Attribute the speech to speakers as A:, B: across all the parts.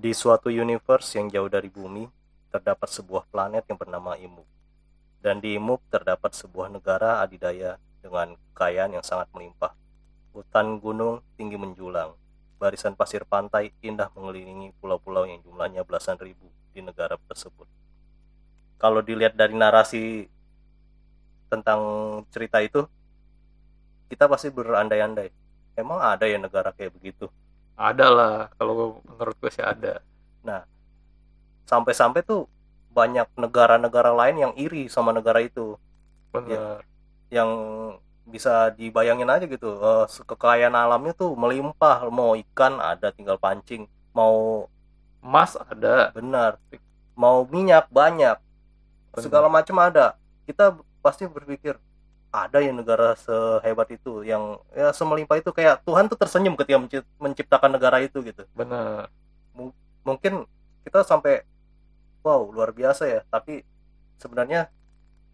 A: Di suatu universe yang jauh dari bumi, terdapat sebuah planet yang bernama Imuk. Dan di Imuk terdapat sebuah negara adidaya dengan kekayaan yang sangat melimpah. Hutan gunung tinggi menjulang. Barisan pasir pantai indah mengelilingi pulau-pulau yang jumlahnya belasan ribu di negara tersebut. Kalau dilihat dari narasi tentang cerita itu, kita pasti berandai-andai. Emang ada ya negara kayak begitu?
B: Ada lah, kalau menurut gue sih ada.
A: Sampai-sampai tuh banyak negara-negara lain yang iri sama negara itu.
B: Bener.
A: yang bisa dibayangin aja gitu eh, kekayaan alamnya tuh melimpah mau ikan ada tinggal pancing mau
B: Emas ada.
A: benar mau minyak banyak
B: Bener.
A: segala macam ada kita pasti berpikir ada ya negara sehebat itu yang ya semelimpah itu kayak Tuhan tuh tersenyum ketika menci- menciptakan negara itu gitu
B: Bener.
A: mungkin kita sampai wow luar biasa ya tapi sebenarnya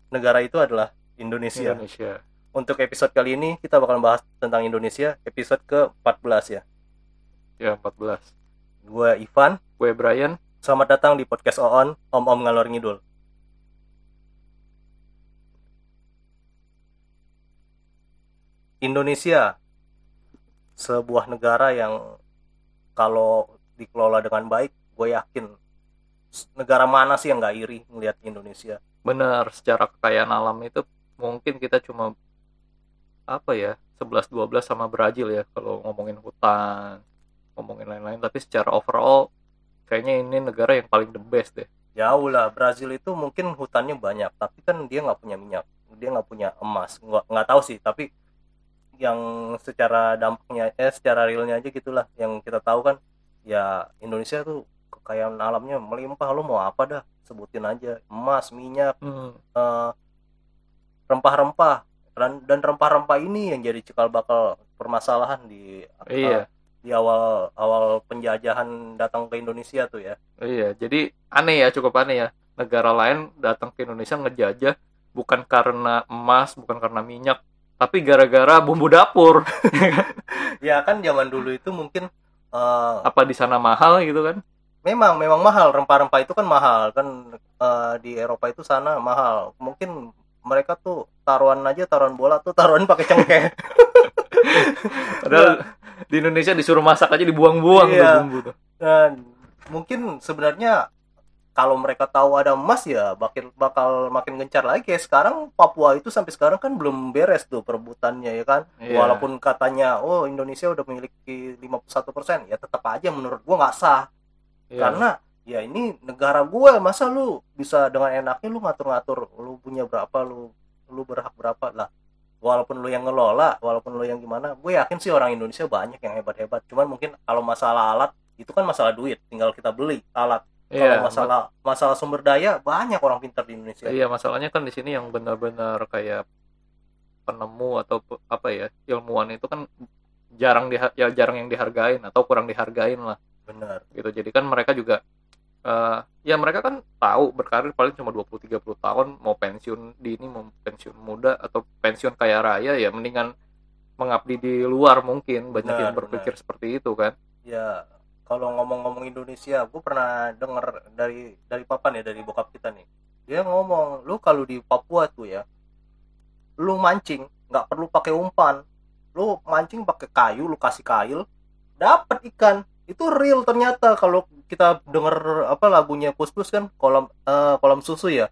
A: negara itu adalah Indonesia
B: Indonesia.
A: untuk episode kali ini kita bakal bahas tentang Indonesia episode ke-14 ya.
B: Ya, 14.
A: Gue Ivan,
B: Gue Brian.
A: selamat datang di podcast OON, Om-Om Ngalor Ngidul. Indonesia sebuah negara yang kalau dikelola dengan baik, gue yakin negara mana sih yang nggak iri melihat Indonesia.
B: Bener, secara kekayaan alam itu mungkin kita cuma apa ya, 11 12 sama Brazil ya kalau ngomongin hutan, ngomongin lain-lain, tapi secara overall kayaknya ini negara yang paling the best deh.
A: Jauh lah, Brazil itu mungkin hutannya banyak, tapi kan dia nggak punya minyak, dia nggak punya emas, nggak nggak tahu sih, tapi yang secara dampaknya, eh secara realnya aja gitulah, yang kita tahu kan, ya Indonesia tuh kekayaan alamnya melimpah, lu mau apa dah, sebutin aja, emas, minyak,
B: Hmm,
A: eh, rempah-rempah, dan, dan rempah-rempah ini yang jadi cikal bakal permasalahan di
B: iya.
A: di awal awal penjajahan datang ke Indonesia tuh ya.
B: Iya, jadi aneh ya, cukup aneh ya. Negara lain datang ke Indonesia ngejajah bukan karena emas, bukan karena minyak, tapi gara-gara bumbu dapur.
A: Ya kan zaman dulu itu mungkin eh,
B: Apa di sana mahal gitu kan?
A: memang memang mahal rempah-rempah itu kan mahal kan eh, di Eropa itu sana mahal mungkin mereka tuh taruhan aja taruhan bola tuh taruhan pakai cengkeh
B: Padahal di Indonesia disuruh masak aja dibuang-buang tuh
A: Iya.
B: bumbu tuh.
A: dan mungkin sebenarnya kalau mereka tahu ada emas ya bakal bakal makin gencar lagi. Kayak sekarang Papua itu sampai sekarang kan belum beres tuh perebutannya ya kan?
B: Iya.
A: walaupun katanya oh Indonesia udah memiliki 51% ya tetap aja menurut gua nggak sah.
B: Iya.
A: karena ya ini negara gue masa lu bisa dengan enaknya lu ngatur-ngatur lu punya berapa lu lu berhak berapa lah. Walaupun lu yang ngelola walaupun lu yang gimana gue yakin sih orang Indonesia banyak yang hebat-hebat. Cuman mungkin kalau masalah alat itu kan masalah duit tinggal kita beli alat
B: Iya,
A: kalau masalah masalah sumber daya banyak orang pintar di Indonesia
B: Iya, masalahnya kan di sini yang benar-benar kayak penemu atau apa ya, ilmuwan itu kan jarang diha- ya jarang yang dihargain atau kurang dihargain lah
A: benar
B: gitu. Jadi kan mereka juga eh, ya mereka kan tahu berkarir paling cuma 20 30 tahun mau pensiun dini mau pensiun muda atau pensiun kaya raya ya mendingan mengabdi di luar mungkin banyak
A: Benar,
B: yang berpikir seperti itu kan.
A: ya kalau ngomong-ngomong Indonesia gue pernah denger dari dari papan ya dari bokap kita nih. Dia ngomong lu kalau di Papua tuh ya lu mancing nggak perlu pakai umpan. Lu mancing pakai kayu lu kasih kail dapat ikan. Itu real ternyata kalau kita denger apa lagunya Kus-Plus kan kolam eh, kolam susu ya.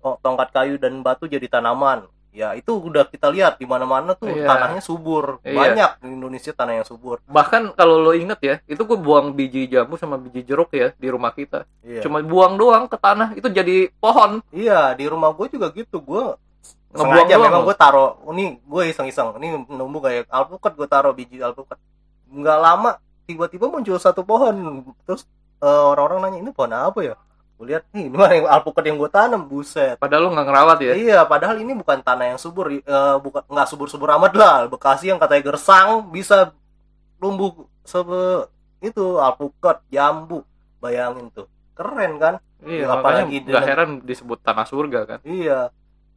A: Oh, tongkat kayu dan batu jadi tanaman ya itu udah kita lihat di mana-mana tuh
B: Iya.
A: tanahnya subur
B: Iya.
A: banyak di Indonesia tanah yang subur
B: Bahkan kalau lo inget ya, itu gue buang biji jambu sama biji jeruk ya di rumah kita.
A: Iya.
B: Cuma buang doang ke tanah itu jadi pohon.
A: Iya di rumah gue juga gitu gue
B: Ngebuang doang
A: memang gue taro ini gue iseng-iseng ini numbuh kayak alpukat gue taro biji alpukat nggak lama tiba-tiba muncul satu pohon terus eh, orang-orang nanya ini pohon apa ya gue lihat nih ini alpukat yang gue tanam buset
B: Padahal lo nggak ngerawat ya.
A: iya padahal ini bukan tanah yang subur eh, bukan nggak subur-subur amat lah Bekasi yang katanya gersang bisa tumbuh sebe itu alpukat jambu bayangin tuh keren kan
B: Iya,
A: Ya,
B: makanya
A: apalagi
B: nggak heran disebut tanah surga kan.
A: Iya.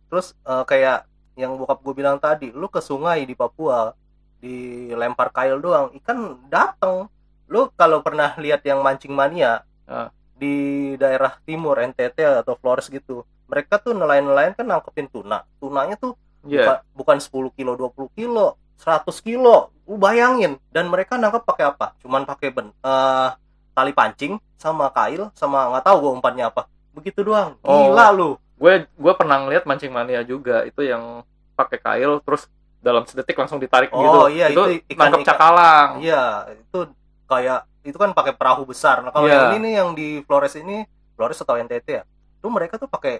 A: Terus eh, kayak yang bokap gue bilang tadi, lu ke sungai di Papua dilempar kail doang, ikan dateng. lu kalau pernah lihat yang mancing mania
B: Ah.
A: Di daerah timur NTT atau Flores gitu. Mereka tuh nelayan-nelayan kan nangkepin tuna. Tunanya tuh
B: Iya.
A: bukan, bukan 10 kilo 20 kilo 100 kilo. Lu bayangin. Dan mereka nangkep pakai apa? Cuman pakai ben eh, tali pancing sama kail sama nggak tahu gue umpannya apa. Begitu doang.
B: Oh.
A: gila lu.
B: gue gue pernah ngeliat mancing mania juga. Itu yang pakai kail terus dalam sedetik langsung ditarik
A: Oh,
B: gitu.
A: iya,
B: itu,
A: itu ikan-
B: nangkep
A: ikan-
B: cakalang.
A: Iya itu kayak itu kan pakai perahu besar. Nah kalau
B: Iya.
A: yang ini nih yang di Flores ini Flores atau NTT ya tuh mereka tuh pakai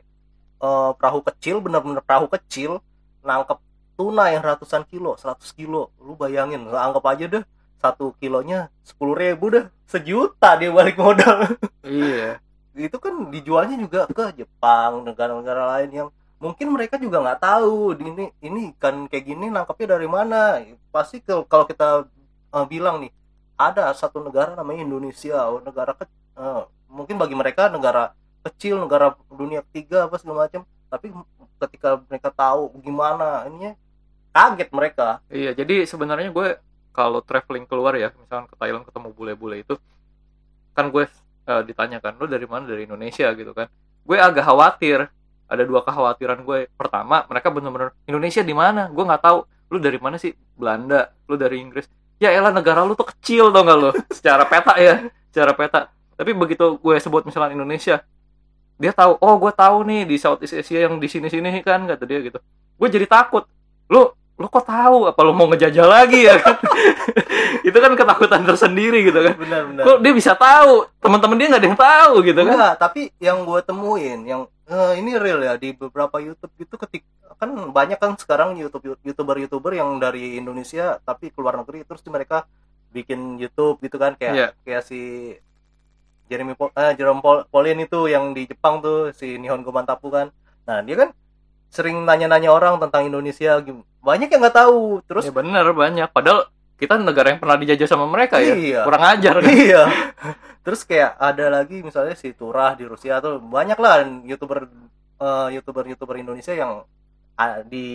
A: eh, perahu kecil bener-bener perahu kecil nangkep tuna yang ratusan kilo 100 kilo. Lu bayangin lu anggap aja deh satu kilonya sepuluh ribu deh sejuta dia balik modal.
B: Iya.
A: Itu kan dijualnya juga ke Jepang negara-negara lain yang mungkin mereka juga nggak tahu ini ini ikan kayak gini nangkapnya dari mana. Pasti kalau kita eh, bilang nih ada satu negara namanya Indonesia oh, negara ke, eh, mungkin bagi mereka negara kecil negara dunia ketiga apa segala macam tapi ketika mereka tahu gimana ininya kaget mereka.
B: Iya jadi sebenarnya gue kalau traveling keluar ya misalkan ke Thailand ketemu bule-bule itu kan gue eh, ditanyakan lu dari mana? Dari Indonesia gitu kan. Gue agak khawatir ada dua kekhawatiran gue. Pertama mereka bener-bener Indonesia di mana? Gue nggak tahu lu dari mana sih? Belanda. Lu dari Inggris ya elah negara lu tuh kecil tau gak lu? Secara peta ya. Secara peta. Tapi begitu gue sebut misalnya Indonesia dia tahu oh gue tahu nih di Southeast Asia yang di sini sini kan kata dia gitu. Gue jadi takut. Lu lu kok tahu? Apa lu mau ngejajah lagi ya kan? Itu kan ketakutan tersendiri gitu kan.
A: Benar-benar
B: kok dia bisa tahu? Teman-teman dia nggak ada yang tahu gitu kan.
A: Enggak, tapi yang gue temuin yang eh, ini real ya di beberapa YouTube itu ketik kan banyak kan sekarang YouTube youtuber-youtuber yang dari Indonesia tapi keluar negeri terus mereka bikin YouTube gitu kan kayak
B: Iya.
A: kayak si Jeremy Pol, eh, Jerome Pol, Pauline itu yang di Jepang tuh si Nihon Gomantapu kan. Nah, dia kan sering nanya-nanya orang tentang Indonesia banyak yang nggak tahu. Terus
B: ya bener banyak padahal kita negara yang pernah dijajah sama mereka ya
A: Iya.
B: kurang ajar kan
A: iya terus kayak ada lagi misalnya si Turah di Rusia tuh banyak lah youtuber eh, youtuber youtuber Indonesia yang ah, di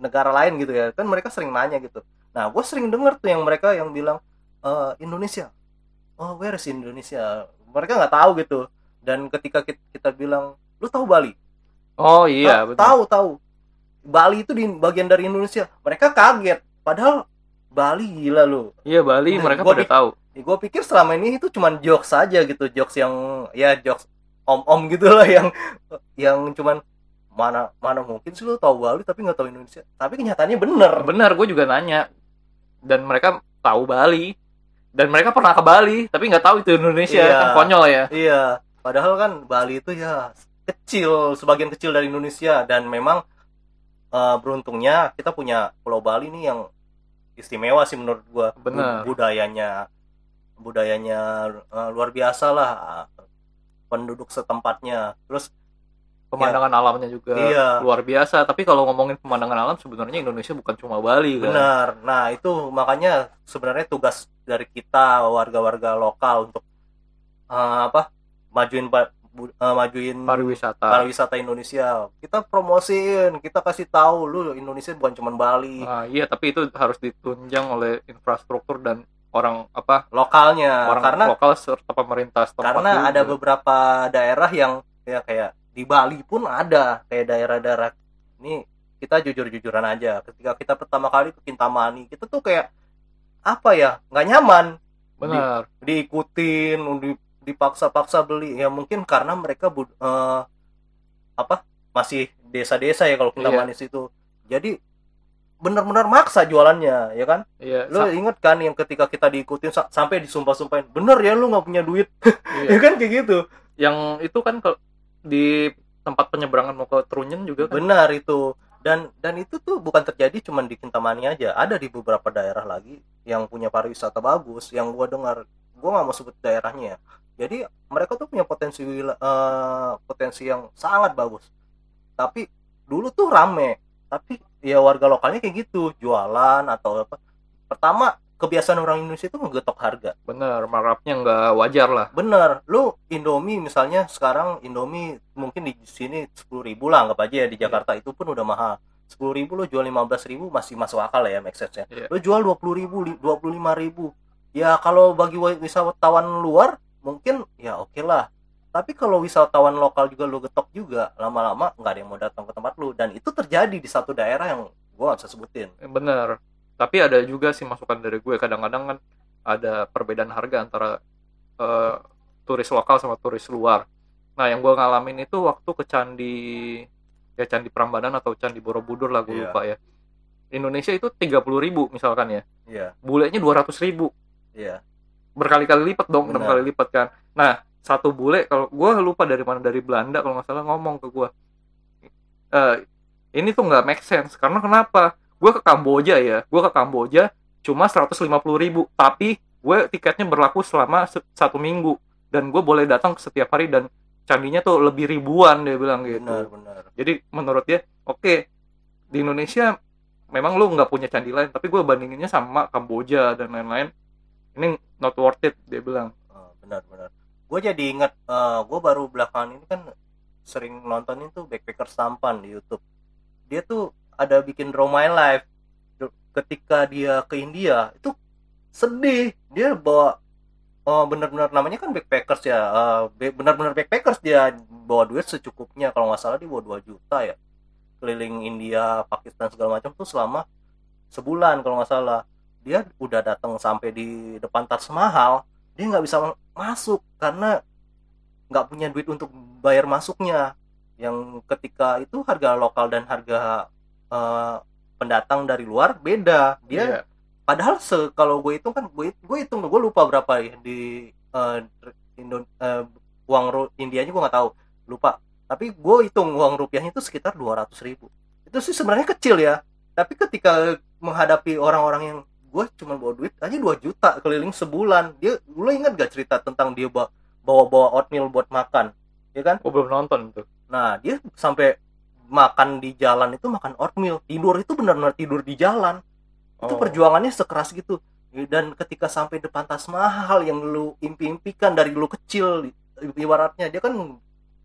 A: negara lain gitu ya. Kan mereka sering nanya gitu. Nah gue sering denger tuh yang mereka yang bilang eh, Indonesia. Oh where is Indonesia? Mereka nggak tahu gitu. Dan ketika kita, kita bilang lu tahu Bali?
B: Oh iya
A: "Ah,
B: betul.
A: Tahu tahu. Bali itu di bagian dari Indonesia. Mereka kaget. Padahal Bali gila lu
B: iya Bali
A: Nah,
B: mereka pada
A: pik-
B: tahu
A: gue pikir selama ini itu cuman jokes saja gitu jokes yang ya jokes om-om gitu lah yang yang cuman mana mana mungkin sih lu tahu Bali tapi nggak tahu Indonesia? Tapi kenyataannya bener.
B: Benar gue juga nanya. Dan mereka tahu Bali. Dan mereka pernah ke Bali tapi nggak tahu itu Indonesia
A: Iya.
B: kan konyol ya.
A: Iya. Padahal kan Bali itu ya kecil sebagian kecil dari Indonesia. Dan memang eh, beruntungnya kita punya Pulau Bali nih yang istimewa sih menurut gua. Bu-
B: Bener.
A: budayanya budayanya eh, luar biasa lah penduduk setempatnya terus
B: pemandangan alamnya juga
A: Iya.
B: luar biasa tapi kalau ngomongin pemandangan alam sebenarnya Indonesia bukan cuma Bali kan
A: Benar. Nah, itu makanya sebenarnya tugas dari kita warga-warga lokal untuk eh, apa? majuin eh, majuin
B: pariwisata
A: pariwisata Indonesia. Kita promosiin, kita kasih tahu lu Indonesia bukan cuma Bali,
B: Ah, iya tapi itu harus ditunjang oleh infrastruktur dan orang apa
A: lokalnya.
B: orang
A: karena
B: lokal serta pemerintah setempat
A: karena
B: juga.
A: ada beberapa daerah yang ya kayak di Bali pun ada kayak daerah-daerah ini kita jujur-jujuran aja ketika kita pertama kali ke Kintamani kita tuh kayak apa ya nggak nyaman
B: benar
A: diikutin di- dipaksa-paksa beli ya mungkin karena mereka eh, apa masih desa-desa ya kalau
B: Iya.
A: manis itu jadi benar-benar maksa jualannya ya kan?
B: Iya
A: lu
B: sa-
A: inget kan yang ketika kita diikutin sa- sampai disumpah-sumpahin bener ya lu nggak punya duit.
B: Iya.
A: ya kan kayak gitu.
B: Yang itu kan ke di tempat penyeberangan mau ke Trunyen juga kan?
A: Benar itu. Dan dan itu tuh bukan terjadi cuma di Kintamani aja. Ada di beberapa daerah lagi yang punya pariwisata bagus yang gua dengar gua nggak mau sebut daerahnya ya. Jadi mereka tuh punya potensi eh, potensi yang sangat bagus. Tapi dulu tuh rame. Tapi ya warga lokalnya kayak gitu. Jualan atau apa. Pertama kebiasaan orang Indonesia itu ngegetok harga.
B: Benar marapnya nggak wajar lah.
A: Bener. Lu Indomie misalnya sekarang Indomie mungkin di sini sepuluh ribu lah anggap aja ya. Di Jakarta itu pun udah mahal. sepuluh ribu lu jual lima belas ribu masih masuk akal lah ya make sense ya
B: Iya.
A: lu jual dua puluh ribu dua puluh lima ribu. Ya kalau bagi wa- wisatawan luar mungkin ya oke lah tapi kalau wisatawan lokal juga lu getok juga lama-lama nggak ada yang mau datang ke tempat lu. Dan itu terjadi di satu daerah yang gua nggak bisa sebutin.
B: Eh, bener tapi ada juga sih masukan dari gue. Kadang-kadang kan ada perbedaan harga antara eh, turis lokal sama turis luar. Nah yang gue ngalamin itu waktu ke candi ya candi Prambanan atau candi Borobudur lah gue
A: Iya.
B: lupa ya. Indonesia itu 30.000 ribu misalkan ya.
A: Iya.
B: Bulenya 200.000 ribu.
A: Iya.
B: Berkali-kali lipat dong enam kali lipat kan. Nah satu bule kalau gue lupa dari mana dari Belanda kalau nggak salah ngomong ke gue eh ini tuh nggak make sense karena kenapa? Gue ke Kamboja ya gue ke Kamboja cuma 150.000 ribu tapi gue tiketnya berlaku selama se- satu minggu dan gue boleh datang setiap hari dan candinya tuh lebih ribuan dia bilang gitu.
A: Benar benar.
B: Jadi menurut dia oke di Indonesia memang lu nggak punya candi lain tapi gue bandinginnya sama Kamboja dan lain-lain. Ini not worth it dia bilang.
A: Ah, benar benar gue jadi ingat gue baru belakangan ini kan sering nontonin tuh backpacker sampan di YouTube. Dia tuh ada bikin draw my life. Ketika dia ke India itu sedih. Dia bawa oh, benar-benar namanya kan backpackers ya eh, be- benar-benar backpackers. Dia bawa duit secukupnya. Kalau nggak salah dia bawa 2 juta ya. Keliling India Pakistan segala macam tuh selama sebulan kalau nggak salah. Dia udah datang sampai di depan Taj Mahal dia nggak bisa masuk karena nggak punya duit untuk bayar masuknya. Yang ketika itu harga lokal dan harga eh, pendatang dari luar beda. Dia
B: Iya.
A: padahal se kalau gue hitung kan gue gue hitung gue lupa berapa ya di eh, Indo, eh, uang Indianya gue nggak tahu. Lupa. Tapi gue hitung uang rupiahnya itu sekitar 200 ribu. Itu sih sebenarnya kecil ya. Tapi ketika menghadapi orang-orang yang gue cuma bawa duit aja 2 juta keliling sebulan. Dia lu ingat gak cerita tentang dia bawa bawa oatmeal buat makan? Ya kan?
B: Gue belum nonton tuh
A: nah dia sampai makan di jalan itu makan oatmeal. Tidur itu benar-benar tidur di jalan. Itu
B: Oh.
A: perjuangannya sekeras gitu. Dan ketika sampai depan Taj Mahal yang lu impi-impikan dari lu kecil ibaratnya. Dia kan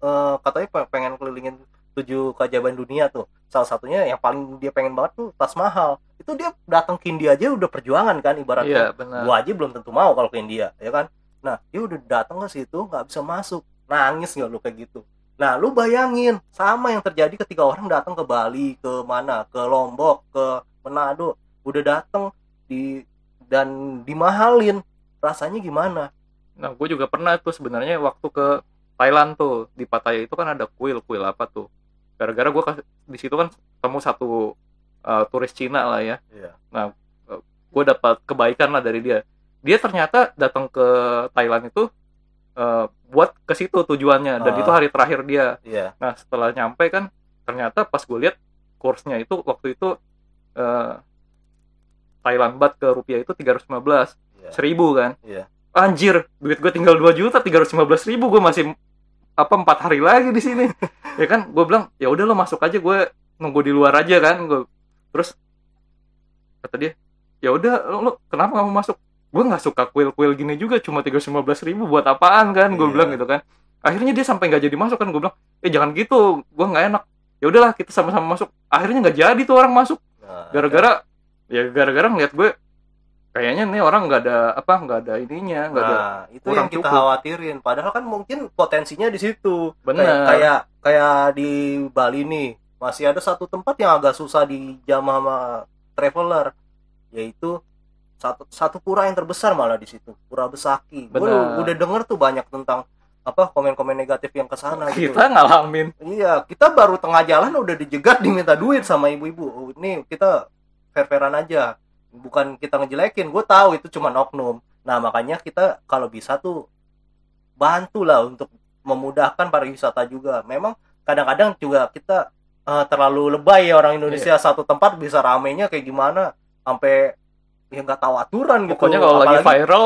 A: eh, katanya pe- pengen kelilingin tujuh keajaiban dunia tuh. Salah satunya yang paling dia pengen banget tuh Taj Mahal itu dia datang ke India aja udah perjuangan kan ibaratnya.
B: Iya benar.
A: Gua aja belum tentu mau kalau ke India ya kan? Nah dia udah datang ke situ nggak bisa masuk. Nangis nggak lu kayak gitu? Nah lu bayangin sama yang terjadi ketika orang datang ke Bali ke mana? Ke Lombok ke Manado. Udah datang di dan dimahalin. Rasanya gimana?
B: Nah gue juga pernah tuh sebenarnya waktu ke Thailand tuh di Pattaya itu kan ada kuil kuil apa tuh? Gara-gara gue di situ kan ketemu satu uh, turis Cina lah ya.
A: Iya.
B: gue dapat kebaikan lah dari dia. Dia ternyata datang ke Thailand itu uh, buat ke situ tujuannya dan
A: Ah.
B: itu hari terakhir dia.
A: Iya.
B: Nah setelah nyampe kan ternyata pas gue lihat kursnya itu waktu itu uh, Thailand baht ke rupiah itu 315
A: iya.
B: seribu kan.
A: Iya.
B: anjir duit gue tinggal 2 juta 315 ribu gue masih apa empat hari lagi di sini. Ya kan gue bilang ya udah lo masuk aja gue nunggu di luar aja kan. Gue terus kata dia ya udah lo, lo kenapa mau masuk gue nggak suka kuil-kuil gini juga cuma 315 ribu buat apaan kan gue
A: Iya.
B: bilang gitu kan akhirnya dia sampai nggak jadi masuk kan gue bilang eh jangan gitu gue nggak enak ya udahlah kita sama-sama masuk akhirnya nggak jadi tuh orang masuk
A: Nah,
B: gara-gara ya gara-gara ngeliat gue kayaknya nih orang nggak ada apa nggak ada ininya nggak ada
A: Nah, itu
B: kurang
A: yang kita
B: cukup.
A: khawatirin. Padahal kan mungkin potensinya di situ.
B: Bener.
A: Kayak, kayak kayak di Bali nih, masih ada satu tempat yang agak susah dijamah sama traveler, yaitu satu satu pura yang terbesar malah di situ, Pura Besaki. Gue udah denger tuh banyak tentang apa komen-komen negatif yang ke sana gitu.
B: kita ngalamin
A: Iya, kita baru tengah jalan udah dijegat diminta duit sama ibu-ibu. Oh, Ini kita fair-fairan aja. Bukan kita ngejelekin, gue tahu itu cuma oknum. Nah, makanya kita kalau bisa tuh bantulah untuk memudahkan pariwisata juga. Memang kadang-kadang juga kita eh, terlalu lebay ya orang Indonesia. Satu tempat bisa ramenya kayak gimana sampai ya nggak tahu aturan gitu.
B: pokoknya kalau lagi
A: Apalagi-
B: viral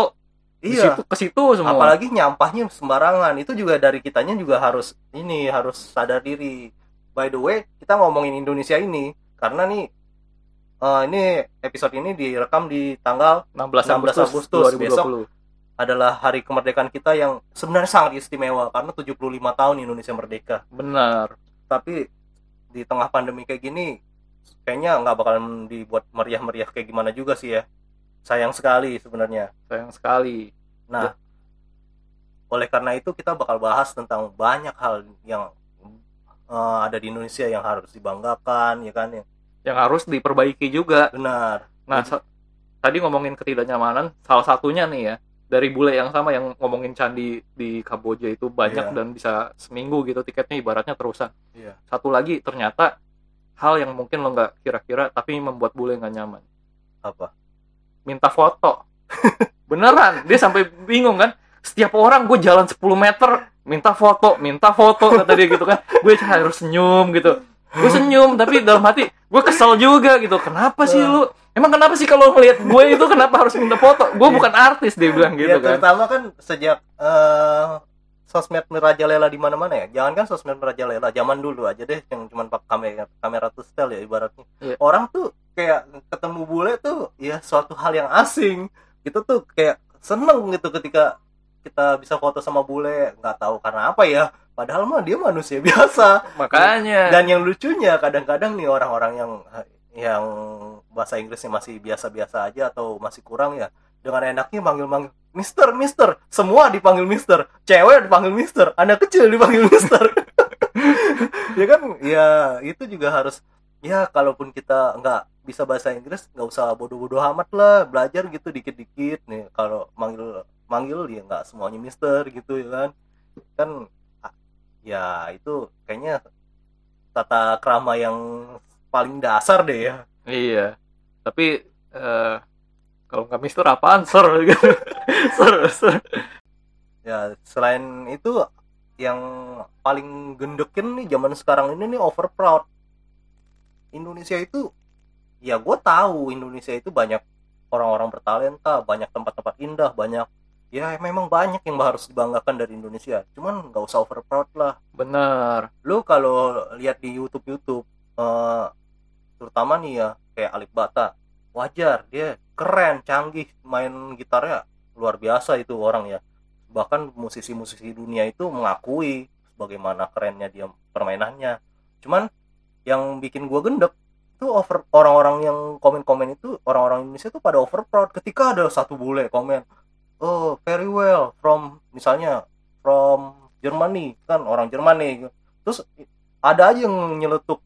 B: di
A: iya.
B: situ ke situ semua.
A: Apalagi nyampahnya sembarangan. Itu juga dari kitanya juga harus ini harus sadar diri. By the way kita ngomongin Indonesia ini karena nih eh, ini episode ini direkam di tanggal
B: 16
A: 16
B: Agustus,
A: Agustus,
B: 2020
A: adalah hari kemerdekaan kita yang sebenarnya sangat istimewa karena 75 tahun Indonesia merdeka.
B: Benar.
A: Tapi di tengah pandemi kayak gini kayaknya nggak bakalan dibuat meriah-meriah kayak gimana juga sih ya. Sayang sekali sebenarnya.
B: Sayang sekali.
A: Nah oleh karena itu kita bakal bahas tentang banyak hal yang uh, ada di Indonesia yang harus dibanggakan ya kan ya.
B: Yang harus diperbaiki juga.
A: Benar.
B: Nah tadi ngomongin ketidaknyamanan salah satunya nih ya dari bule yang sama yang ngomongin candi di Kamboja itu banyak
A: Iya.
B: dan bisa seminggu gitu tiketnya ibaratnya terusan.
A: Iya.
B: satu lagi ternyata hal yang mungkin lo nggak kira-kira tapi membuat bule nggak nyaman.
A: Apa?
B: Minta foto. Beneran dia sampai bingung kan. Setiap orang gue jalan 10 meter minta foto minta foto kata dia gitu kan. Gue harus senyum gitu. Gue senyum tapi dalam hati gue kesel juga gitu. Kenapa sih lu? Emang kenapa sih kalau ngelihat gue itu kenapa harus minta foto? Gue bukan artis dia bilang gitu
A: ya,
B: kan.
A: terutama kan sejak eh, sosmed merajalela di mana-mana ya. Jangan kan sosmed merajalela zaman dulu aja deh yang cuma pakai kamera kamera tuh style ya ibaratnya.
B: Iya.
A: orang tuh kayak ketemu bule tuh ya suatu hal yang asing. Gitu tuh kayak seneng gitu ketika kita bisa foto sama bule nggak tahu karena apa ya. Padahal mah dia manusia biasa.
B: Makanya.
A: Dan yang lucunya kadang-kadang nih orang-orang yang yang bahasa Inggrisnya masih biasa-biasa aja atau masih kurang ya dengan enaknya manggil-manggil Mister, Mister, semua dipanggil Mister, cewek dipanggil Mister, anak kecil dipanggil Mister. ya kan, ya itu juga harus ya kalaupun kita nggak bisa bahasa Inggris nggak usah bodoh-bodoh amat lah. Belajar gitu dikit-dikit nih kalau manggil manggil ya nggak semuanya Mister gitu ya kan. Kan ya itu kayaknya tata krama yang paling dasar deh ya.
B: Iya. Tapi eh, kalau nggak mister apaan ser gitu. Ser ser
A: ya selain itu yang paling gendekin nih zaman sekarang ini nih over proud. Indonesia itu ya gue tahu Indonesia itu banyak orang-orang bertalenta banyak tempat-tempat indah banyak ya memang banyak yang harus dibanggakan dari Indonesia. Cuman nggak usah over proud lah.
B: Bener
A: lu kalau lihat di YouTube YouTube eh, terutama nih ya kayak Alif Bata wajar dia keren canggih main gitarnya luar biasa itu orang ya. Bahkan musisi-musisi dunia itu mengakui bagaimana kerennya dia permainannya. Cuman yang bikin gua gendek tuh over orang-orang yang komen-komen itu orang-orang Indonesia tuh pada over proud ketika ada satu bule komen oh very well. From misalnya from Germany kan orang Jerman terus ada aja yang nyeletuk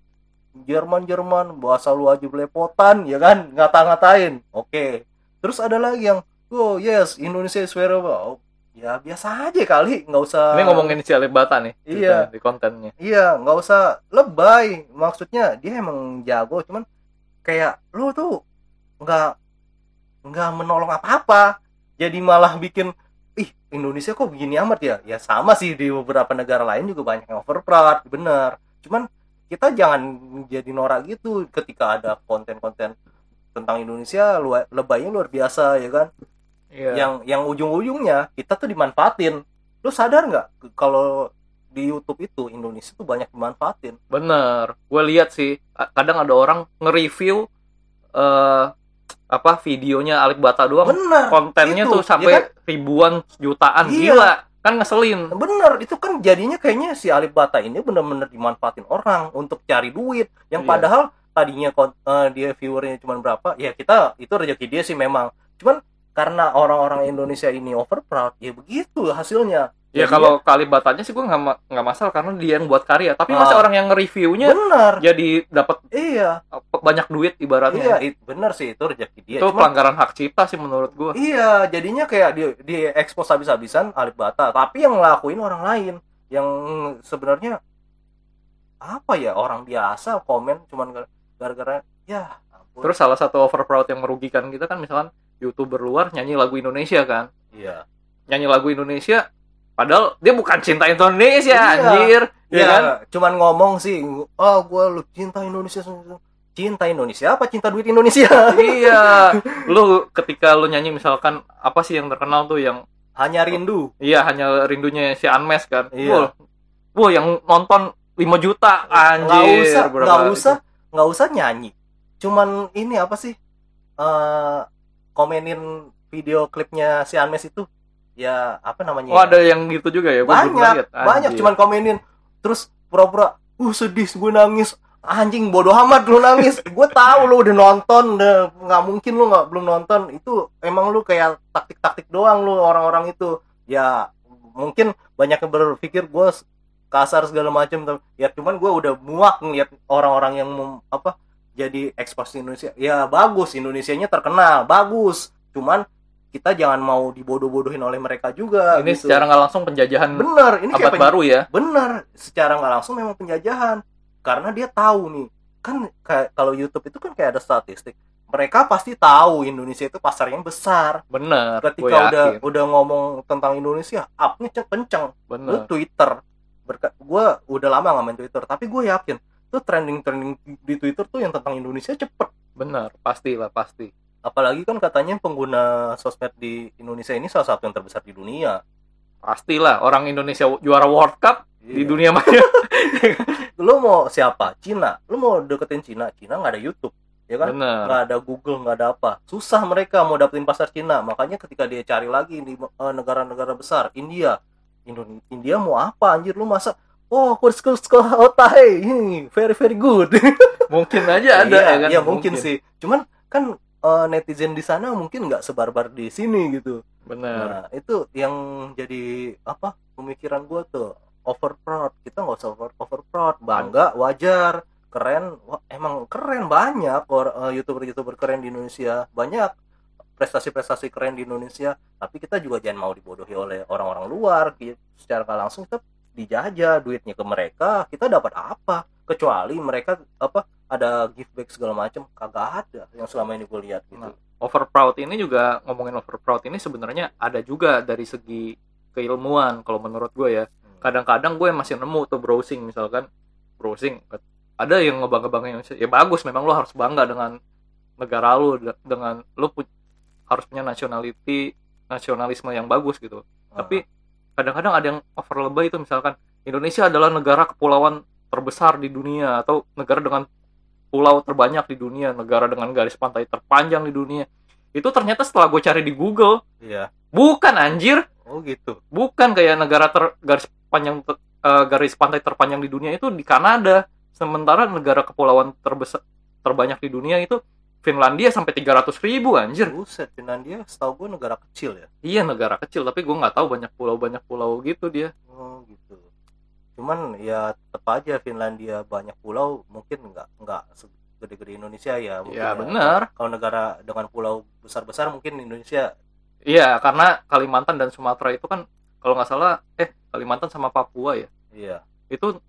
A: Jerman Jerman bahasa lu aja belepotan ya kan? Ngata-ngatain. Oke. Terus ada lagi yang oh yes Indonesia is very well. Ya biasa aja kali nggak usah
B: ini ngomongin si Alif Bata nih.
A: Iya.
B: di kontennya.
A: Iya nggak usah lebay. Maksudnya dia emang jago cuman kayak lu tuh nggak nggak menolong apa-apa jadi malah bikin ih Indonesia kok begini amat ya? Ya sama sih di beberapa negara lain juga banyak yang over proud bener. Cuman kita jangan jadi norak gitu ketika ada konten-konten tentang Indonesia lu lebaynya luar biasa ya kan?
B: Iya.
A: yang yang ujung-ujungnya kita tuh dimanfaatin. Lu sadar nggak kalau di YouTube itu Indonesia tuh banyak dimanfaatin?
B: Bener, gue lihat sih kadang ada orang nge-review eh apa videonya Alif Bata doang,
A: bener
B: kontennya
A: itu,
B: tuh sampai
A: ya kan?
B: ribuan jutaan,
A: Iya.
B: gila, kan ngeselin.
A: bener itu kan jadinya kayaknya si Alif Bata ini bener-bener dimanfaatin orang untuk cari duit yang
B: Iya.
A: padahal tadinya eh, dia viewernya cuma berapa ya kita itu rezeki dia sih memang cuman karena orang-orang Indonesia ini over proud ya begitu hasilnya
B: Ya kalau kali batanya sih gue nggak nggak masalah karena dia yang buat karya, tapi masa
A: Ah.
B: orang yang nge-reviewnya
A: bener
B: jadi dapat
A: iya
B: banyak duit
A: iya
B: ibaratnya.
A: it- bener sih itu rezeki dia
B: itu
A: Cuman-
B: pelanggaran hak cipta sih menurut gue.
A: Iya, jadinya kayak di di expose habis-habisan Alif Bata, tapi yang ngelakuin orang lain yang sebenarnya apa ya orang biasa komen cuman gara-gara ya ampun.
B: Terus salah satu overproud yang merugikan kita kan misalkan youtuber luar nyanyi lagu Indonesia kan,
A: iya.
B: nyanyi lagu Indonesia, padahal dia bukan cinta Indonesia,
A: Iya.
B: anjir, ya
A: Ya,
B: kan?
A: cuman ngomong sih, oh gue lu cinta Indonesia cinta Indonesia apa cinta duit Indonesia
B: iya lu ketika lu nyanyi misalkan apa sih yang terkenal tuh yang
A: hanya rindu
B: iya hanya rindunya si Anmes kan
A: Iya.
B: Wah, wah yang nonton 5 juta anjir
A: nggak usah
B: itu?
A: usah nggak usah nyanyi cuman ini apa sih eh komenin video klipnya si Anmes itu ya apa namanya
B: oh
A: ya?
B: ada yang gitu juga ya?
A: Banyak banyak cuman komenin. Terus pura-pura uh sedih gue nangis. Anjing bodoh amat lu nangis. Gue tahu lu udah nonton udah nggak mungkin lu nggak belum nonton. Itu emang lu kayak taktik-taktik doang lu orang-orang itu. Ya mungkin banyak yang berpikir gue kasar segala macam ya cuman gue udah muak ngeliat orang-orang yang mem- apa jadi ekspos Indonesia. Ya bagus Indonesianya terkenal bagus. Cuman kita jangan mau dibodoh-bodohin oleh mereka juga
B: ini
A: gitu.
B: secara nggak langsung penjajahan
A: bener ini kayak
B: abad baru ya?
A: Bener secara nggak langsung memang penjajahan. Karena dia tahu nih kan kayak kalau YouTube itu kan kayak ada statistik. Mereka pasti tahu Indonesia itu pasarnya besar.
B: Bener
A: ketika udah
B: yakin.
A: udah ngomong tentang Indonesia upnya cen- kenceng. Lu
B: bener.
A: Twitter. Berka gue udah lama nggak main Twitter tapi gue yakin tuh trending trending di Twitter tuh yang tentang Indonesia cepet.
B: Bener pasti lah pasti
A: apalagi kan katanya pengguna sosmed di Indonesia ini salah satu yang terbesar di dunia.
B: Pastilah orang Indonesia juara World Cup di
A: Iya.
B: dunia maya.
A: Lu mau siapa? Cina. Lu mau deketin Cina? Cina nggak ada YouTube ya kan?
B: Bener.
A: Nggak ada Google nggak ada apa. Susah mereka mau dapetin pasar Cina. Makanya ketika dia cari lagi di eh, negara-negara besar India. Indo- India mau apa anjir? Lu masa oh kursus kursus otai very very good.
B: Mungkin aja ada
A: iya,
B: ya kan?
A: iya, mungkin, sih. Cuman kan eh, netizen di sana mungkin nggak sebarbar di sini gitu.
B: Bener
A: nah itu yang jadi apa pemikiran gua tuh over proud kita nggak usah over, over proud bangga wajar keren. Wah, emang keren banyak or, youtuber youtuber keren di Indonesia. Banyak prestasi-prestasi keren di Indonesia. Tapi kita juga jangan mau dibodohi oleh orang-orang luar Ki- secara nggak langsung kita dijajah duitnya ke mereka. Kita dapat apa? Kecuali mereka apa ada give back segala macam kagak ada yang selama ini gue lihat gitu
B: Nah, over proud ini juga ngomongin over proud ini sebenarnya ada juga dari segi keilmuan kalau menurut gue ya
A: Hmm.
B: kadang-kadang gue masih nemu tuh browsing misalkan browsing ada yang ngebangga-banggain Indonesia ya bagus memang lo harus bangga dengan negara lo de- dengan lo pu- harus punya nationality nasionalisme yang bagus gitu
A: Ah.
B: tapi kadang-kadang ada yang over lebay itu misalkan Indonesia adalah negara kepulauan terbesar di dunia atau negara dengan pulau terbanyak di dunia negara dengan garis pantai terpanjang di dunia. Itu ternyata setelah gue cari di Google
A: iya.
B: bukan anjir.
A: Oh gitu.
B: Bukan kayak negara ter, garis panjang ter- eh, garis pantai terpanjang di dunia itu di Kanada. Sementara negara kepulauan terbesar terbanyak di dunia itu Finlandia sampai 300 ribu anjir.
A: Buset Finlandia setahu gue negara kecil ya?
B: Iya negara kecil tapi gue nggak tahu banyak pulau banyak pulau gitu dia.
A: Oh gitu. Cuman ya tetap aja Finlandia banyak pulau mungkin nggak nggak segede-gede Indonesia ya. mungkin
B: ya benar
A: Kalau negara dengan pulau besar-besar mungkin Indonesia.
B: iya karena Kalimantan dan Sumatera itu kan kalau nggak salah eh Kalimantan sama Papua ya
A: Iya.
B: itu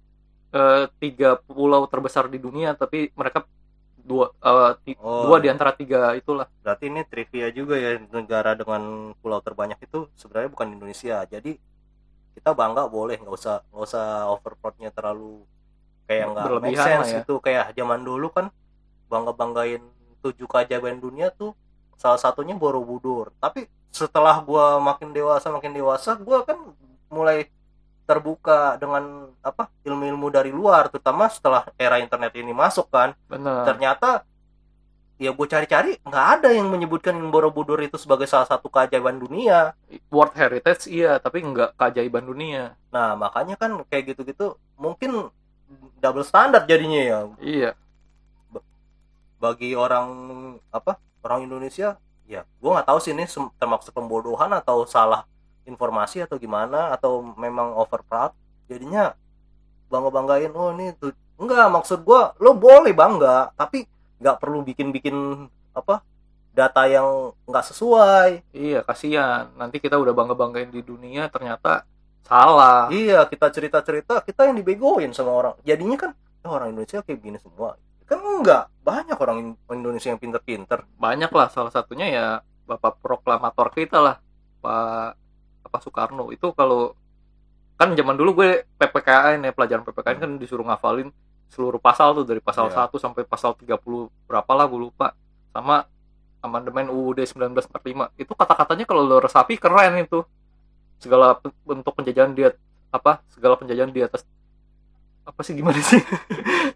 B: eh, tiga pulau terbesar di dunia tapi mereka dua ti-
A: Oh.
B: dua di antara tiga itulah
A: Berarti ini trivia juga ya negara dengan pulau terbanyak itu sebenarnya bukan Indonesia. Jadi kita bangga boleh nggak usah nggak usah overproudnya terlalu kayak nggak make sense
B: ya.
A: itu kayak zaman dulu kan bangga banggain tujuh keajaiban dunia tuh salah satunya Borobudur. Tapi setelah gua makin dewasa makin dewasa gua kan mulai terbuka dengan apa ilmu-ilmu dari luar terutama setelah era internet ini masuk kan
B: benar
A: ternyata ya gue cari-cari nggak ada yang menyebutkan Borobudur itu sebagai salah satu keajaiban dunia.
B: World Heritage iya tapi nggak keajaiban dunia.
A: Nah makanya kan kayak gitu-gitu mungkin double standar jadinya ya.
B: Iya.
A: Bagi orang apa orang Indonesia ya gue nggak tahu sih ini termasuk pembodohan atau salah informasi atau gimana atau memang over proud jadinya bangga banggain oh ini tuh enggak maksud gue lo boleh bangga tapi nggak perlu bikin bikin apa data yang nggak sesuai.
B: Iya kasihan. Nanti kita udah bangga banggain di dunia ternyata salah.
A: Iya kita cerita cerita kita yang dibegoin sama orang. Jadinya kan "Oh, orang Indonesia kayak gini semua. Kan enggak banyak orang In- Indonesia yang pinter-pinter.
B: Banyak lah salah satunya ya bapak proklamator kita lah pak Pak Soekarno. Itu kalau kan zaman dulu gue PPKN ya pelajaran PPKN kan disuruh ngafalin seluruh pasal tuh dari pasal
A: Iya.
B: 1 sampai pasal 30 berapa lah gue lupa. Sama amandemen UUD 1945 itu kata-katanya kalau lo resapi keren itu. Segala bentuk penjajahan dia apa segala penjajahan di atas apa sih gimana sih?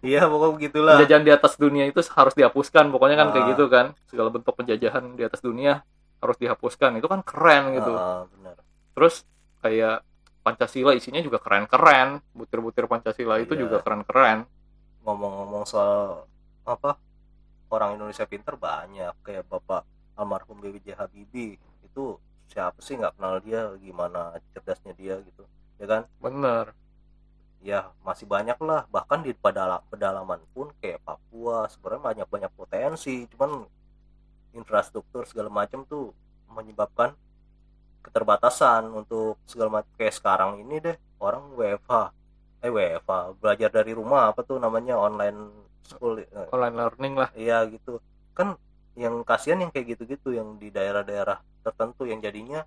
A: Iya pokoknya begitulah.
B: Penjajahan di atas dunia itu harus dihapuskan. Pokoknya kan kayak
A: Ah.
B: gitu kan. Segala bentuk penjajahan di atas dunia harus dihapuskan. Itu kan keren gitu.
A: Ah, benar.
B: Terus kayak Pancasila isinya juga keren-keren. Butir-butir Pancasila itu
A: Iya.
B: juga keren-keren
A: ngomong-ngomong soal apa orang Indonesia pinter banyak kayak bapak almarhum B.J. Habibie itu siapa sih nggak kenal dia gimana cerdasnya dia gitu ya kan?
B: Bener.
A: Ya masih banyak lah bahkan di pedala- pedalaman pun kayak Papua sebenarnya banyak banyak potensi cuman infrastruktur segala macam tuh menyebabkan keterbatasan untuk segala macam. Kayak sekarang ini deh orang WFH eh WFH belajar dari rumah apa tuh namanya? Online school eh,
B: online learning lah.
A: Iya gitu. Kan yang kasihan yang kayak gitu-gitu yang di daerah-daerah tertentu yang jadinya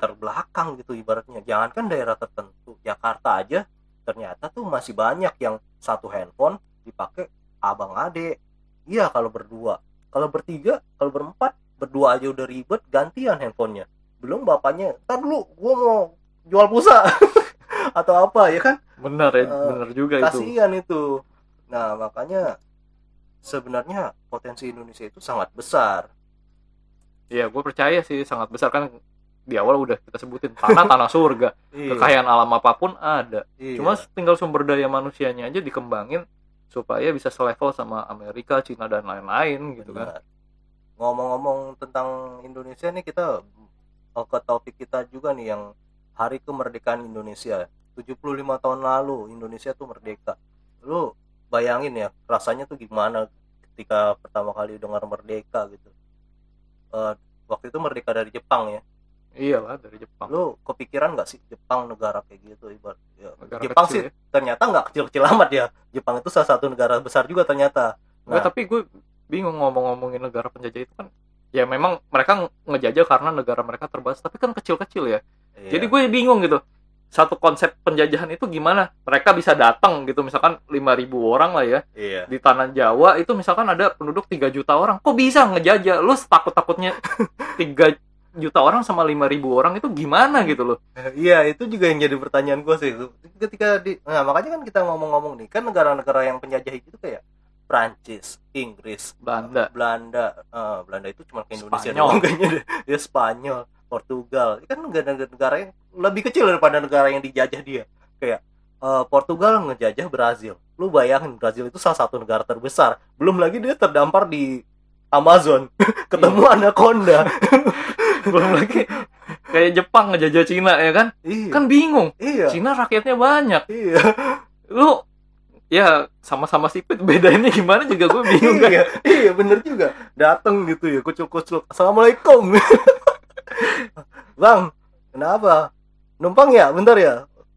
A: terbelakang gitu ibaratnya. Jangankan daerah tertentu Jakarta aja ternyata tuh masih banyak yang satu handphone dipakai abang ade iya kalau berdua. Kalau bertiga kalau berempat berdua aja udah ribet gantian handphonenya. Belum bapaknya ntar dulu gua mau jual pulsa atau apa ya kan
B: bener ya
A: Eh,
B: bener juga itu
A: kasihan itu nah makanya sebenarnya potensi Indonesia itu sangat besar
B: Iya, gue percaya sih sangat besar kan di awal udah kita sebutin tanah tanah surga,
A: iya,
B: kekayaan alam apa pun ada.
A: iya.
B: Cuma tinggal sumber daya manusianya aja dikembangin supaya bisa selevel sama Amerika, Cina dan lain-lain gitu kan.
A: Benar. ngomong-ngomong tentang Indonesia nih kita eh, ke topik kita juga nih yang hari kemerdekaan Indonesia. 75 tahun lalu Indonesia tuh merdeka. Lu bayangin ya rasanya tuh gimana ketika pertama kali dengar merdeka gitu. Eh, waktu itu merdeka dari Jepang ya.
B: Iyalah dari Jepang.
A: lu kepikiran nggak sih Jepang negara kayak gitu ibarat ya,
B: Negara
A: Jepang
B: kecil
A: sih
B: ya.
A: ternyata nggak kecil-kecil amat ya. Jepang itu salah satu negara besar juga ternyata.
B: Nggak,
A: Nah.
B: tapi gue bingung ngomong-ngomongin negara penjajah itu kan ya memang mereka ngejajah karena negara mereka terbatas. Tapi kan kecil-kecil ya
A: Iya.
B: jadi gue bingung gitu satu konsep penjajahan itu gimana? Mereka bisa datang gitu misalkan 5000 orang lah ya
A: iya.
B: di tanah Jawa itu misalkan ada penduduk 3 juta orang kok bisa ngejajah? Lu takut takutnya 3 juta orang sama 5000 orang itu gimana gitu loh?
A: Iya itu juga yang jadi pertanyaan gue sih. Ketika di nah makanya kan kita ngomong-ngomong nih kan negara-negara yang penjajah itu kayak Prancis Inggris
B: Belanda.
A: Belanda Eh, Belanda itu cuma ke Indonesia
B: Spanyol.
A: doang kayaknya deh. ya Spanyol Portugal. Kan negara-negara yang lebih kecil daripada negara yang dijajah dia. Kayak eh, Portugal ngejajah Brazil. Lu bayangin Brazil itu salah satu negara terbesar. Belum lagi dia terdampar di Amazon. Ketemu anaconda.
B: Belum lagi. Kayak Jepang ngejajah Cina ya kan?
A: Iya.
B: Kan bingung.
A: Iya.
B: Cina rakyatnya banyak.
A: Iya.
B: Lu ya sama-sama sipit. Bedainnya gimana juga gue bingung kan?
A: Iya iya bener juga. Datang gitu ya kucuk kucuk assalamualaikum bang kenapa? Numpang ya? Bentar ya?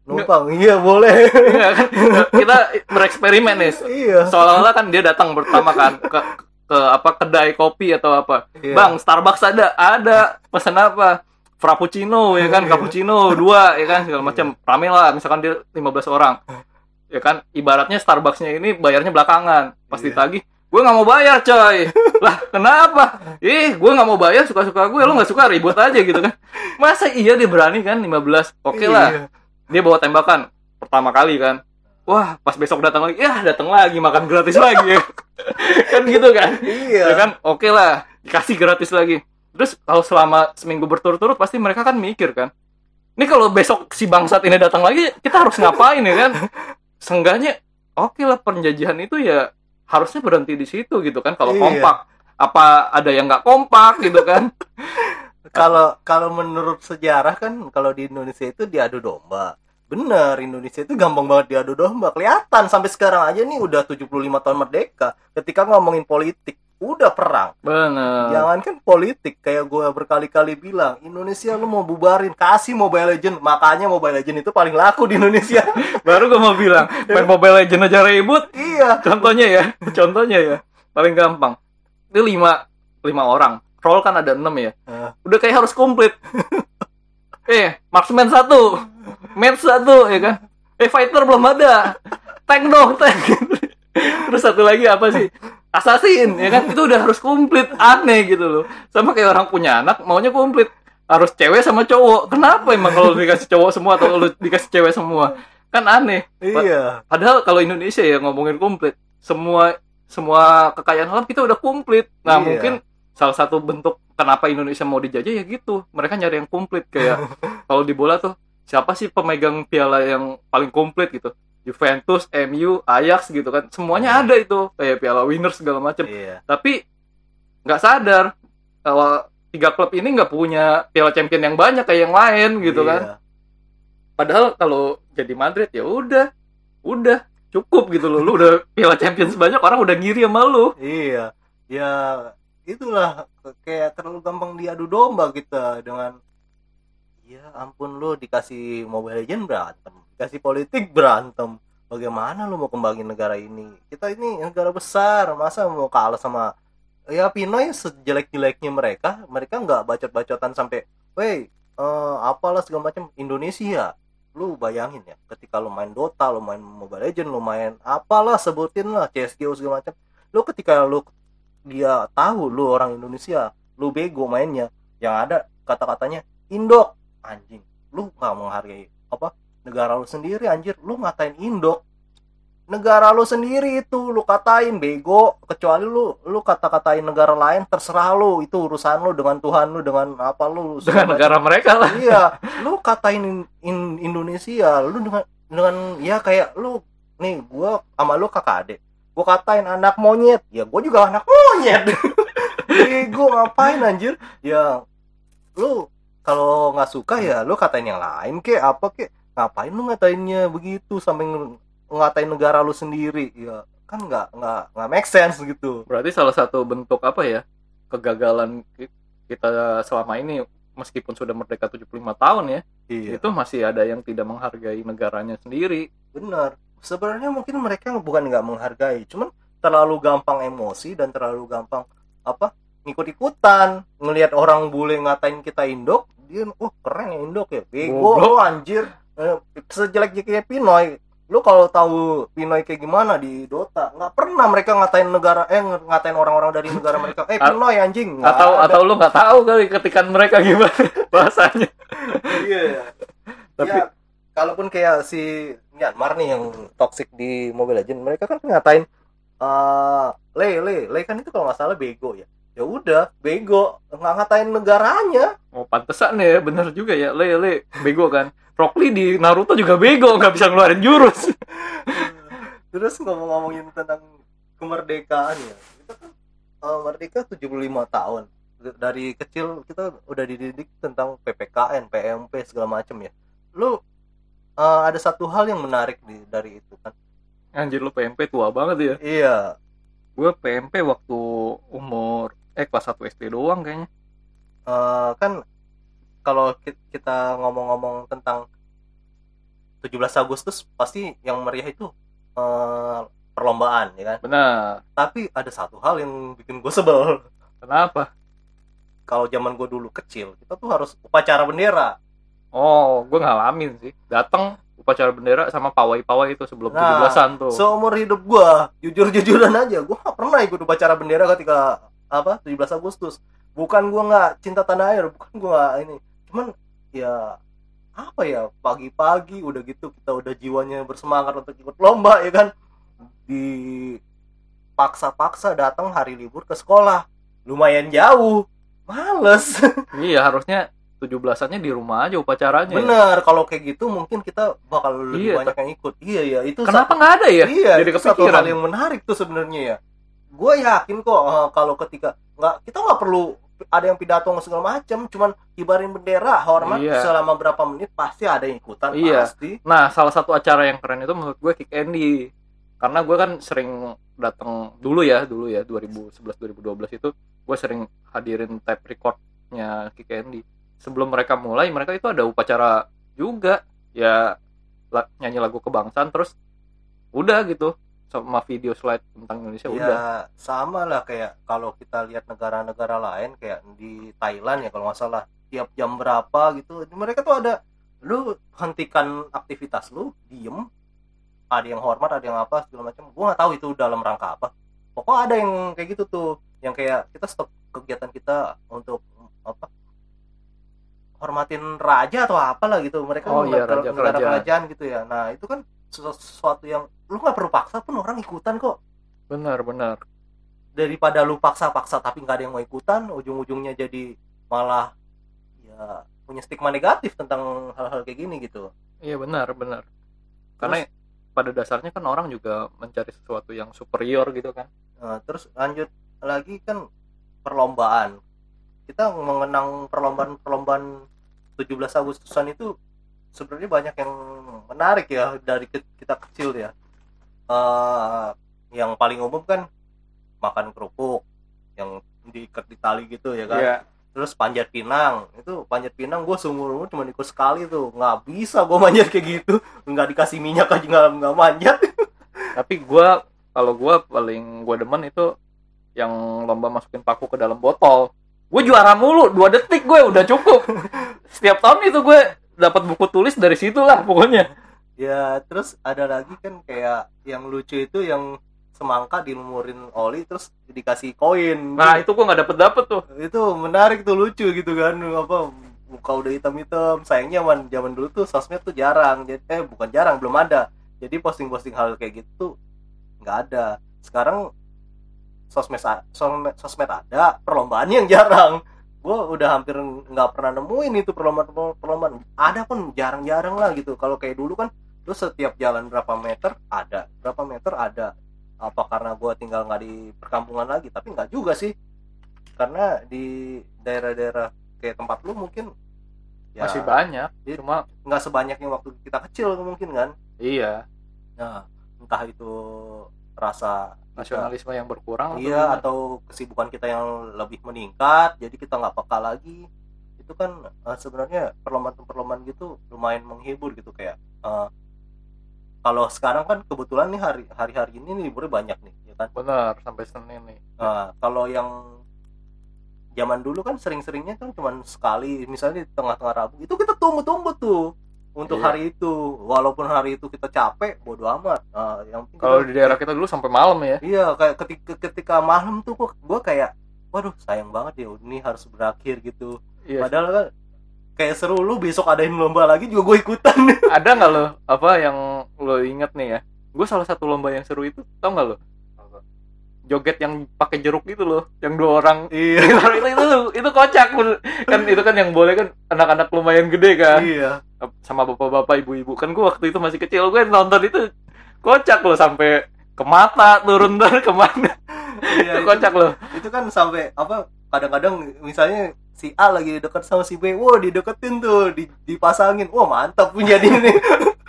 A: Numpang. Iya boleh.
B: Iya kan? Kita bereksperimen nih.
A: Iya.
B: Seolah-olah kan dia datang pertama kan ke ke apa kedai kopi atau apa.
A: Iya.
B: bang Starbucks ada? Ada. Pesan apa? Frappuccino ya kan?
A: Iya.
B: cappuccino dua ya kan? Segala macam. Rame lah misalkan dia 15 orang. Ya kan? Ibaratnya Starbucksnya ini bayarnya belakangan. Pas
A: Iya.
B: ditagih gue nggak mau bayar coy. Lah kenapa? Ih gue nggak mau bayar suka suka gue lu nggak suka ribut aja gitu kan. Masa iya dia berani kan 15 oke lah.
A: Iya.
B: dia bawa tembakan pertama kali kan. Wah pas besok datang lagi ya datang lagi makan gratis lagi. Ya kan gitu kan.
A: Iya.
B: Ya kan? Oke lah dikasih gratis lagi. Terus kalau selama seminggu berturut-turut pasti mereka kan mikir kan. Ini kalau besok si bangsat ini datang lagi kita harus ngapain ya kan? Seenggaknya oke lah penjajahan itu ya harusnya berhenti di situ gitu kan kalau
A: Iya.
B: kompak. Apa ada yang nggak kompak gitu kan?
A: Kalau kalau menurut sejarah kan kalau di Indonesia itu diadu domba. Bener Indonesia itu gampang banget diadu domba. Kelihatan sampai sekarang aja nih udah 75 tahun merdeka ketika ngomongin politik udah perang.
B: Bener.
A: Jangankan politik, kayak gue berkali-kali bilang, Indonesia lu mau bubarin, kasih Mobile Legend. Makanya Mobile Legend itu paling laku di Indonesia.
B: baru gue mau bilang main Mobile Legends aja ribut.
A: Iya.
B: contohnya ya contohnya ya paling gampang. Itu lima lima orang. Roll kan ada enam ya. Udah kayak harus komplit. Eh marksman satu match satu ya kan? Eh fighter belum ada. Tank dong tank. Terus satu lagi apa sih assassin ya kan itu udah harus komplit aneh gitu loh sama kayak orang punya anak maunya komplit harus cewek sama cowok kenapa emang kalau dikasih cowok semua atau lu dikasih cewek semua kan aneh
A: Iya.
B: Padahal kalau Indonesia ya ngomongin komplit, semua semua kekayaan alam kita udah komplit. Nah,
A: Iya.
B: mungkin salah satu bentuk kenapa Indonesia mau dijajah ya gitu. Mereka nyari yang komplit kayak kalau di bola tuh siapa sih pemegang piala yang paling komplit gitu? Juventus, MU, Ajax gitu kan. Semuanya
A: Hmm.
B: ada itu. Kayak Piala Winners segala macam
A: iya.
B: Tapi nggak sadar kalau tiga klub ini nggak punya Piala Champion yang banyak kayak yang lain gitu
A: Iya.
B: kan. Padahal kalau jadi Madrid ya udah. Udah. Cukup gitu loh. Lu udah Piala Champions banyak orang udah ngiri sama lu.
A: Iya, ya itulah kayak terlalu gampang diadu domba kita dengan ya ampun lu dikasih Mobile Legend berantem, dikasih politik berantem. Bagaimana lu mau kembangin negara ini? Kita ini negara besar, masa mau kalah sama ya Pinoy sejelek-jeleknya mereka, mereka nggak bacot-bacotan sampai, "Woi, eh, apalah segala macam Indonesia." Lu bayangin ya, ketika lu main Dota, lu main Mobile Legend, lu main apalah sebutin lah CS:GO segala macam lu ketika lu dia tahu lu orang Indonesia lu bego mainnya yang ada kata-katanya indok anjing lu nggak menghargai apa negara lu sendiri anjir. Lu ngatain indok negara lu sendiri itu lu katain bego. Kecuali lu lu kata-katain negara lain terserah lu. Itu urusan lu dengan Tuhan lu dengan apa lu
B: dengan negara mereka lah.
A: Iya. Lu katain in- in- Indonesia. Lu dengan dengan ya kayak lu nih gua sama lu kakak adik. Gua katain anak monyet. Ya gua juga anak monyet. Bego ngapain anjir? Ya lu kalau nggak suka ya lu katain yang lain kek apa kek ngapain lu ngatainnya begitu sampai ng- ngatain negara lu sendiri? Ya kan nggak nggak nggak make sense gitu.
B: Berarti salah satu bentuk apa ya kegagalan ki- kita selama ini meskipun sudah merdeka 75 tahun ya
A: iya.
B: itu masih ada yang tidak menghargai negaranya sendiri.
A: Benar. Sebenarnya mungkin mereka bukan nggak menghargai cuman terlalu gampang emosi dan terlalu gampang apa ngikut-ikutan. Ngelihat orang bule ngatain kita indok dia oh keren ya indok ya bego lu anjir sejelek-jeleknya Pinoy. Lu kalau tahu Pinoy kayak gimana di Dota? Nggak pernah mereka ngatain negara eh ngatain orang-orang dari negara mereka. Eh Pinoy anjing. Nggak
B: atau
A: ada.
B: atau lu nggak tahu kali ketikan mereka gimana bahasanya.
A: Iya.
B: Tapi-
A: ya, kalaupun kayak si Myanmar nih yang toxic di Mobile Legends mereka kan ngatain eh le le le kan itu kalau nggak salah bego ya. Ya udah bego. Nggak ngatain negaranya.
B: Oh pantesan ya bener juga ya. Le le bego kan Rock Lee di Naruto juga bego nggak bisa ngeluarin jurus.
A: Terus ngomong-ngomongin tentang kemerdekaan ya kita kan eh, merdeka 75 tahun. Dari kecil kita udah dididik tentang PPKN PMP segala macam ya. Lu eh, ada satu hal yang menarik di, dari itu kan?
B: Anjir lu PMP tua banget ya.
A: Iya.
B: Gue PMP waktu umur eh kelas 1 SD doang kayaknya.
A: Eh, kan kalau ki- kita ngomong-ngomong tentang 17 Agustus pasti yang meriah itu eh, perlombaan ya kan?
B: Benar.
A: Tapi ada satu hal yang bikin gue sebel.
B: Kenapa?
A: Kalau zaman gue dulu kecil kita tuh harus upacara bendera.
B: Oh gue ngalamin sih. Datang upacara bendera sama pawai-pawai itu sebelum
A: Nah,
B: 17-an tuh.
A: seumur hidup gue jujur-jujuran aja gue gak pernah ikut upacara bendera ketika apa 17 Agustus. Bukan gue nggak cinta tanah air bukan gue nggak ini cuman ya apa ya pagi-pagi udah gitu kita udah jiwanya bersemangat untuk ikut lomba ya kan? Dipaksa-paksa datang hari libur ke sekolah. Lumayan jauh. Males.
B: Iya harusnya 17-annya di rumah aja upacaranya ya.
A: bener kalau kayak gitu mungkin kita bakal lebih
B: Iya,
A: banyak yang ikut. Iya ya itu
B: kenapa nggak ada ya?
A: iya
B: jadi
A: itu satu hal yang menarik tuh sebenarnya ya. Gue yakin kok eh, kalau ketika nggak kita nggak perlu ada yang pidato segala macam cuman kibarin bendera hormat
B: Iya.
A: selama berapa menit pasti ada yang ikutan
B: Iya.
A: pasti
B: Nah, salah satu acara yang keren itu menurut gue Kick Andy. Karena gue kan sering datang dulu ya, dulu ya 2011 2012 itu gue sering hadirin tape recordnya Kick Andy. Sebelum mereka mulai, mereka itu ada upacara juga. Ya nyanyi lagu kebangsaan terus udah gitu sama video slide tentang Indonesia udah.
A: ya sama lah kayak kalau kita lihat negara-negara lain kayak di Thailand ya kalau nggak salah. Tiap jam berapa gitu mereka tuh ada lu hentikan aktivitas lu diem. Ada yang hormat ada yang apa segala macam. Gua nggak tahu itu dalam rangka apa. Pokoknya ada yang kayak gitu tuh yang kayak kita stop kegiatan kita untuk apa hormatin raja atau apalah gitu. Mereka
B: Oh iya, raja
A: negara
B: kerajaan.
A: kerajaan gitu ya. Nah itu kan sesu- sesuatu yang lu nggak perlu paksa pun orang ikutan kok
B: Benar, benar.
A: daripada lu paksa-paksa tapi nggak ada yang mau ikutan ujung-ujungnya jadi malah ya punya stigma negatif tentang hal-hal kayak gini gitu
B: Iya benar, benar. Karena pada dasarnya kan orang juga mencari sesuatu yang superior gitu kan
A: Nah, terus lanjut lagi kan perlombaan. Kita mengenang perlombaan-perlombaan 17 Agustusan itu sebenarnya banyak yang menarik ya dari kita kecil ya. Eh, yang paling umum kan makan kerupuk yang diikat di tali gitu ya kan.
B: Iya.
A: Terus panjat pinang. Itu panjat pinang gue seumur umur cuma ikut sekali tuh. Nggak bisa gue manjat kayak gitu. Nggak dikasih minyak aja nggak nggak manjat.
B: Tapi gua kalau gua paling gua demen itu yang lomba masukin paku ke dalam botol. Gue juara mulu dua detik gue udah cukup. Setiap tahun itu gue dapat buku tulis dari situ lah pokoknya
A: Ya, terus ada lagi kan kayak yang lucu itu yang semangka dilumurin oli terus dikasih koin.
B: nah itu gue nggak dapet dapet tuh.
A: Itu menarik tuh lucu gitu kan. Apa muka udah hitam-hitam. Sayangnya zaman zaman dulu tuh sosmed tuh jarang. Jadi eh bukan jarang belum ada. Jadi posting-posting hal kayak gitu nggak ada. Sekarang sosmed sosmed, sosmed ada perlombaannya yang jarang. Gue udah hampir nggak pernah nemuin itu perlombaan perlombaan ada pun jarang-jarang lah gitu. Kalau kayak dulu kan lu setiap jalan berapa meter ada. Berapa meter ada. Apa karena gue tinggal nggak di perkampungan lagi? Tapi nggak juga sih. Karena di daerah-daerah kayak tempat lu mungkin ya
B: masih banyak
A: Iya.
B: cuma
A: nggak sebanyaknya waktu kita kecil mungkin kan?
B: Iya.
A: Nah entah itu rasa kita-
B: nasionalisme yang berkurang atau
A: iya
B: gimana?
A: atau kesibukan kita yang lebih meningkat jadi kita nggak peka lagi. Itu kan eh, sebenarnya perlombaan-perlombaan gitu lumayan menghibur gitu kayak eh, kalau sekarang kan kebetulan nih hari hari hari ini nih liburnya banyak nih ya kan
B: bener sampai senin nih
A: Nah, kalau yang zaman dulu kan sering-seringnya kan cuma sekali, misalnya di tengah-tengah Rabu, itu kita tunggu-tunggu tuh untuk
B: Iya.
A: hari itu. Walaupun hari itu kita capek, bodo amat. Nah, yang penting
B: kalau di daerah kita dulu sampai malam ya
A: Iya, kayak ketika ketika malam tuh gua, gua kayak waduh, sayang banget ya ini harus berakhir gitu.
B: iya
A: Padahal kan kayak seru lu besok adain lomba lagi juga gue ikutan.
B: ada nggak lo apa yang lo inget nih ya? Gue salah satu lomba yang seru itu tau nggak lo? Joget yang pakai jeruk gitu loh yang dua orang.
A: Iya.
B: itu, itu itu kocak kan itu kan yang boleh kan anak-anak lumayan gede kan.
A: Iya.
B: sama bapak-bapak ibu-ibu. Kan gue waktu itu masih kecil gue nonton itu kocak loh sampai ke mata turun dari ke mana.
A: Iya,
B: itu kocak loh.
A: itu kan sampai apa kadang-kadang misalnya si A lagi dekat sama si B, wah dideketin tuh, di, dipasangin, wah mantap punya dia nih.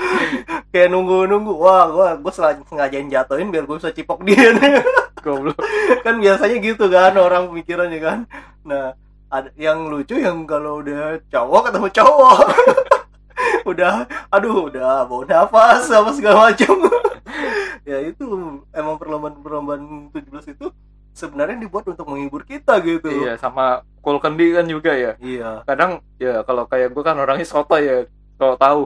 A: Kayak nunggu-nunggu, wah gua gua sengaja sengajain jatuhin biar gue bisa cipok dia nih.
B: goblok
A: kan biasanya gitu kan orang pemikirannya kan. Nah, ada yang lucu yang kalau udah cowok ketemu cowok. udah aduh udah bau nafas sama segala macam ya itu emang perlombaan-perlombaan 17 itu sebenarnya dibuat untuk menghibur kita gitu
B: iya sama kul kendi kan juga ya.
A: Iya.
B: Kadang ya kalau kayak gue kan orangnya soto ya kalau tahu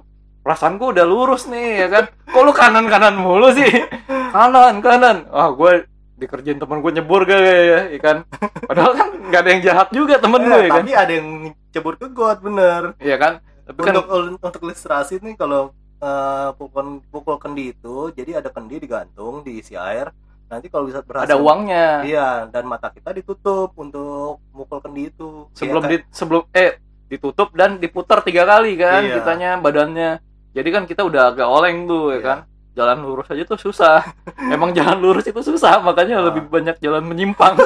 B: perasaan gue udah lurus nih ya kan. Kok lu kanan kanan mulu sih? Kanan kanan. Wah gue dikerjain temen gue nyebur gak ya, ya kan. Padahal kan nggak ada yang jahat juga temen gue
A: Eh,
B: ya kan.
A: tapi ada yang cebur ke got bener.
B: Iya kan. Tapi kan
A: untuk untuk ilustrasi nih kalau eh, pukul pukul kendi itu jadi ada kendi digantung diisi air nanti kalau bisa berhasil
B: ada uangnya.
A: Iya dan mata kita ditutup untuk mukul kendi itu.
B: Sebelum
A: Kayak-
B: di sebelum eh ditutup dan diputar tiga kali kan
A: Iya.
B: kitanya badannya. Jadi kan kita udah agak oleng tuh ya
A: Iya.
B: kan? Jalan lurus aja tuh susah. Emang jalan lurus itu susah makanya
A: Ah.
B: lebih banyak jalan menyimpang.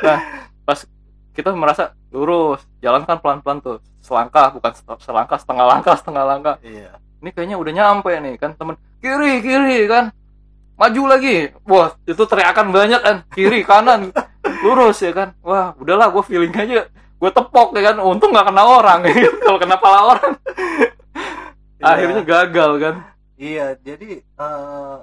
B: Nah pas kita merasa lurus jalan kan pelan pelan tuh. Selangkah bukan se- selangkah setengah langkah setengah langkah.
A: Iya.
B: Ini kayaknya udah nyampe nih kan temen kiri kiri kan maju lagi. Wah itu teriakan banyak kan. Kiri kanan. Lurus ya kan. Wah udahlah gue feeling aja. Gue tepok ya kan. Untung nggak kena orang kalau kena pala orang.
A: Iya.
B: akhirnya gagal kan.
A: Iya, jadi eh,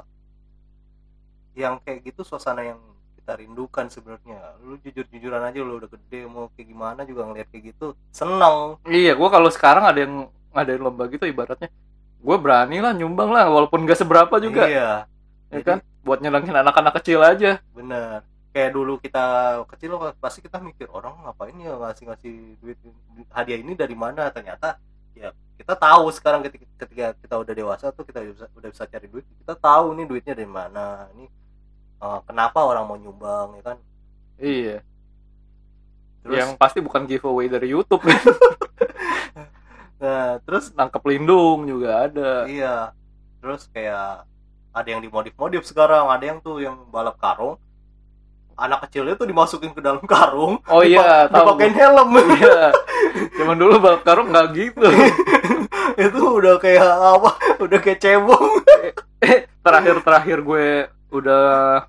A: yang kayak gitu suasana yang kita rindukan sebenarnya. Lu jujur-jujuran aja lu udah gede mau kayak gimana juga ngeliat kayak gitu. Seneng.
B: iya gue kalau sekarang ada yang ngadain lomba gitu ibaratnya. Gue berani lah nyumbang lah walaupun gak seberapa juga.
A: Iya,
B: ya kan buat nyenengin anak-anak kecil aja
A: bener. Kayak dulu kita kecil pasti kita mikir orang ngapain ya ngasih-ngasih duit hadiah ini dari mana? Ternyata ya kita tahu sekarang ketika, ketika kita udah dewasa tuh kita udah bisa, udah bisa cari duit. kita tahu nih duitnya dari mana ini eh, kenapa orang mau nyumbang ya kan
B: iya
A: terus
B: yang pasti bukan giveaway dari YouTube
A: nah terus
B: nangkep lindung juga ada
A: iya terus kayak ada yang dimodif-modif sekarang ada yang tuh yang balap karung. Anak kecilnya tuh dimasukin ke dalam karung
B: oh iya
A: dipakein helm.
B: Iya. Zaman dulu balap karung nggak gitu.
A: Itu udah kayak apa? Udah kayak cebong.
B: Eh terakhir terakhir gue udah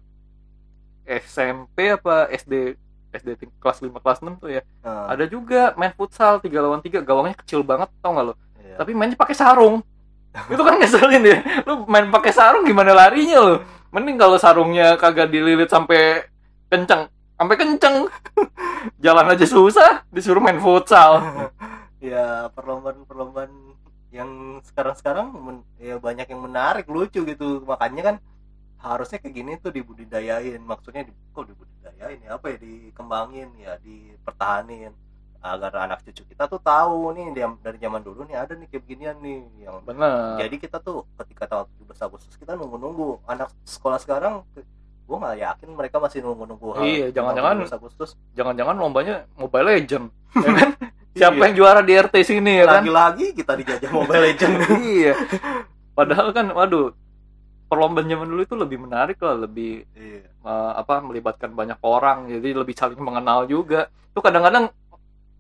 B: SMP apa SD SD kelas 5 kelas 6 tuh ya.
A: Nah,
B: ada juga main futsal 3 lawan 3 gawangnya kecil banget tau nggak lo?
A: Iya.
B: tapi mainnya pakai sarung itu kan ngeselin ya. Lu main pakai sarung gimana larinya lo mending kalau sarungnya kagak dililit sampai kenceng. Sampai kenceng. Jalan aja susah disuruh main futsal.
A: Ya perlombaan-perlombaan yang sekarang-sekarang men- ya banyak yang menarik lucu gitu. Makanya kan harusnya kayak gini tuh dibudidayain. Maksudnya di, kok dibudidayain ya? Apa ya? Dikembangin ya dipertahanin agar anak cucu kita tuh tahu nih dia- dari zaman dulu nih ada nih kayak beginian nih yang
B: bener.
A: jadi kita tuh ketika tanggal 17 Agustus kita nunggu-nunggu. Anak sekolah sekarang gue nggak yakin mereka masih nunggu-nunggu hal
B: Iya, jangan-jangan-
A: 17 Agustus.
B: jangan-jangan lombanya Mobile Legend. Ya kan? Siapa
A: Iya.
B: yang juara di RT sini ya kan?
A: Lagi-lagi kita dijajah Mobile Legend.
B: Iya. Padahal kan waduh perlombaan zaman dulu itu lebih menarik lah lebih
A: iya.
B: eh, apa melibatkan banyak orang jadi lebih saling mengenal juga. Tuh kadang-kadang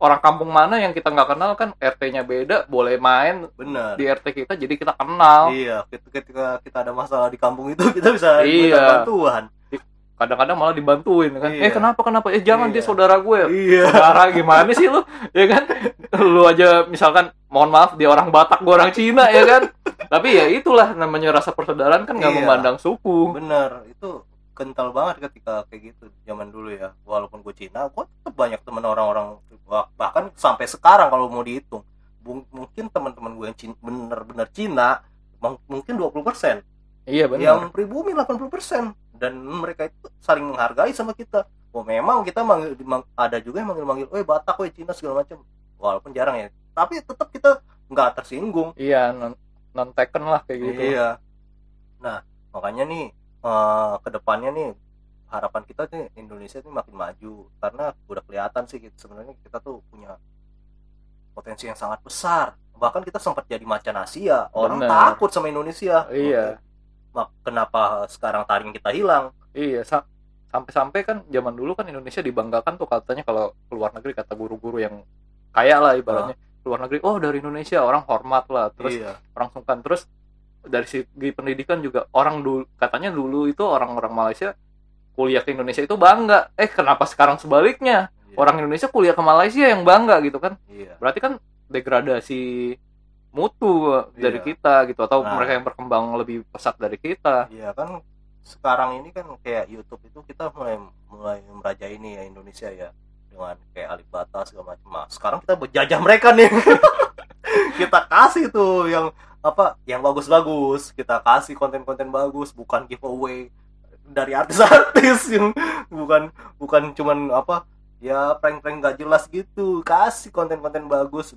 B: orang kampung mana yang kita nggak kenal kan RT-nya beda boleh main
A: benar
B: di RT kita jadi kita kenal
A: Iya, ket- ketika kita ada masalah di kampung itu kita bisa
B: Iya.
A: minta bantuan.
B: kadang-kadang malah dibantuin kan
A: Iya.
B: eh kenapa kenapa eh jangan
A: Iya.
B: dia saudara gue
A: Iya.
B: saudara gimana sih lu ya kan lu aja misalkan mohon maaf dia orang Batak gue orang Cina ya kan tapi ya itulah namanya rasa persaudaraan kan nggak
A: Iya.
B: memandang suku
A: Bener, itu kental banget ketika kayak gitu zaman dulu ya. Walaupun gue Cina, gue tetap banyak temen orang-orang bah- bahkan sampai sekarang kalau mau dihitung. Mungkin teman-teman gue yang Cina, bener-bener Cina mung- mungkin 20%
B: iya benar
A: yang pribumi 80% dan mereka itu saling menghargai sama kita. Oh memang kita manggil, mang- ada juga yang manggil-manggil, "Eh Batak, weh Cina segala macam." Walaupun jarang ya, tapi tetap kita nggak tersinggung.
B: iya non, non taken lah kayak gitu
A: Iya. Nah, makanya nih eh ke depannya nih harapan kita nih Indonesia nih makin maju karena udah kelihatan sih kita- sebenarnya kita tuh punya potensi yang sangat besar. Bahkan kita sempat jadi macan Asia. Orang
B: Bener.
A: takut sama Indonesia.
B: Iya.
A: Mak kenapa sekarang taring kita hilang?
B: Iya, sa- sampai-sampai kan zaman dulu kan Indonesia dibanggakan tuh katanya kalau keluar negeri kata guru-guru yang kaya lah ibaratnya keluar negeri oh dari Indonesia orang hormat lah terus
A: iya.
B: orang sungkan terus dari segi pendidikan juga orang dulu katanya dulu itu orang-orang Malaysia kuliah ke Indonesia itu bangga eh kenapa sekarang sebaliknya
A: Iya.
B: orang Indonesia kuliah ke Malaysia yang bangga gitu kan
A: Iya.
B: berarti kan degradasi mutu dari
A: Iya.
B: kita gitu atau
A: Nah.
B: mereka yang berkembang lebih pesat dari kita
A: Iya kan sekarang ini kan kayak YouTube itu kita mulai mulai merajai ini ya Indonesia ya dengan kayak Alibata segala macam. Nah, sekarang kita berjajah mereka nih. kita kasih tuh yang apa yang bagus-bagus. Kita kasih konten-konten bagus, bukan giveaway dari artis-artis yang bukan bukan cuman apa ya prank-prank gak jelas gitu. Kasih konten-konten bagus.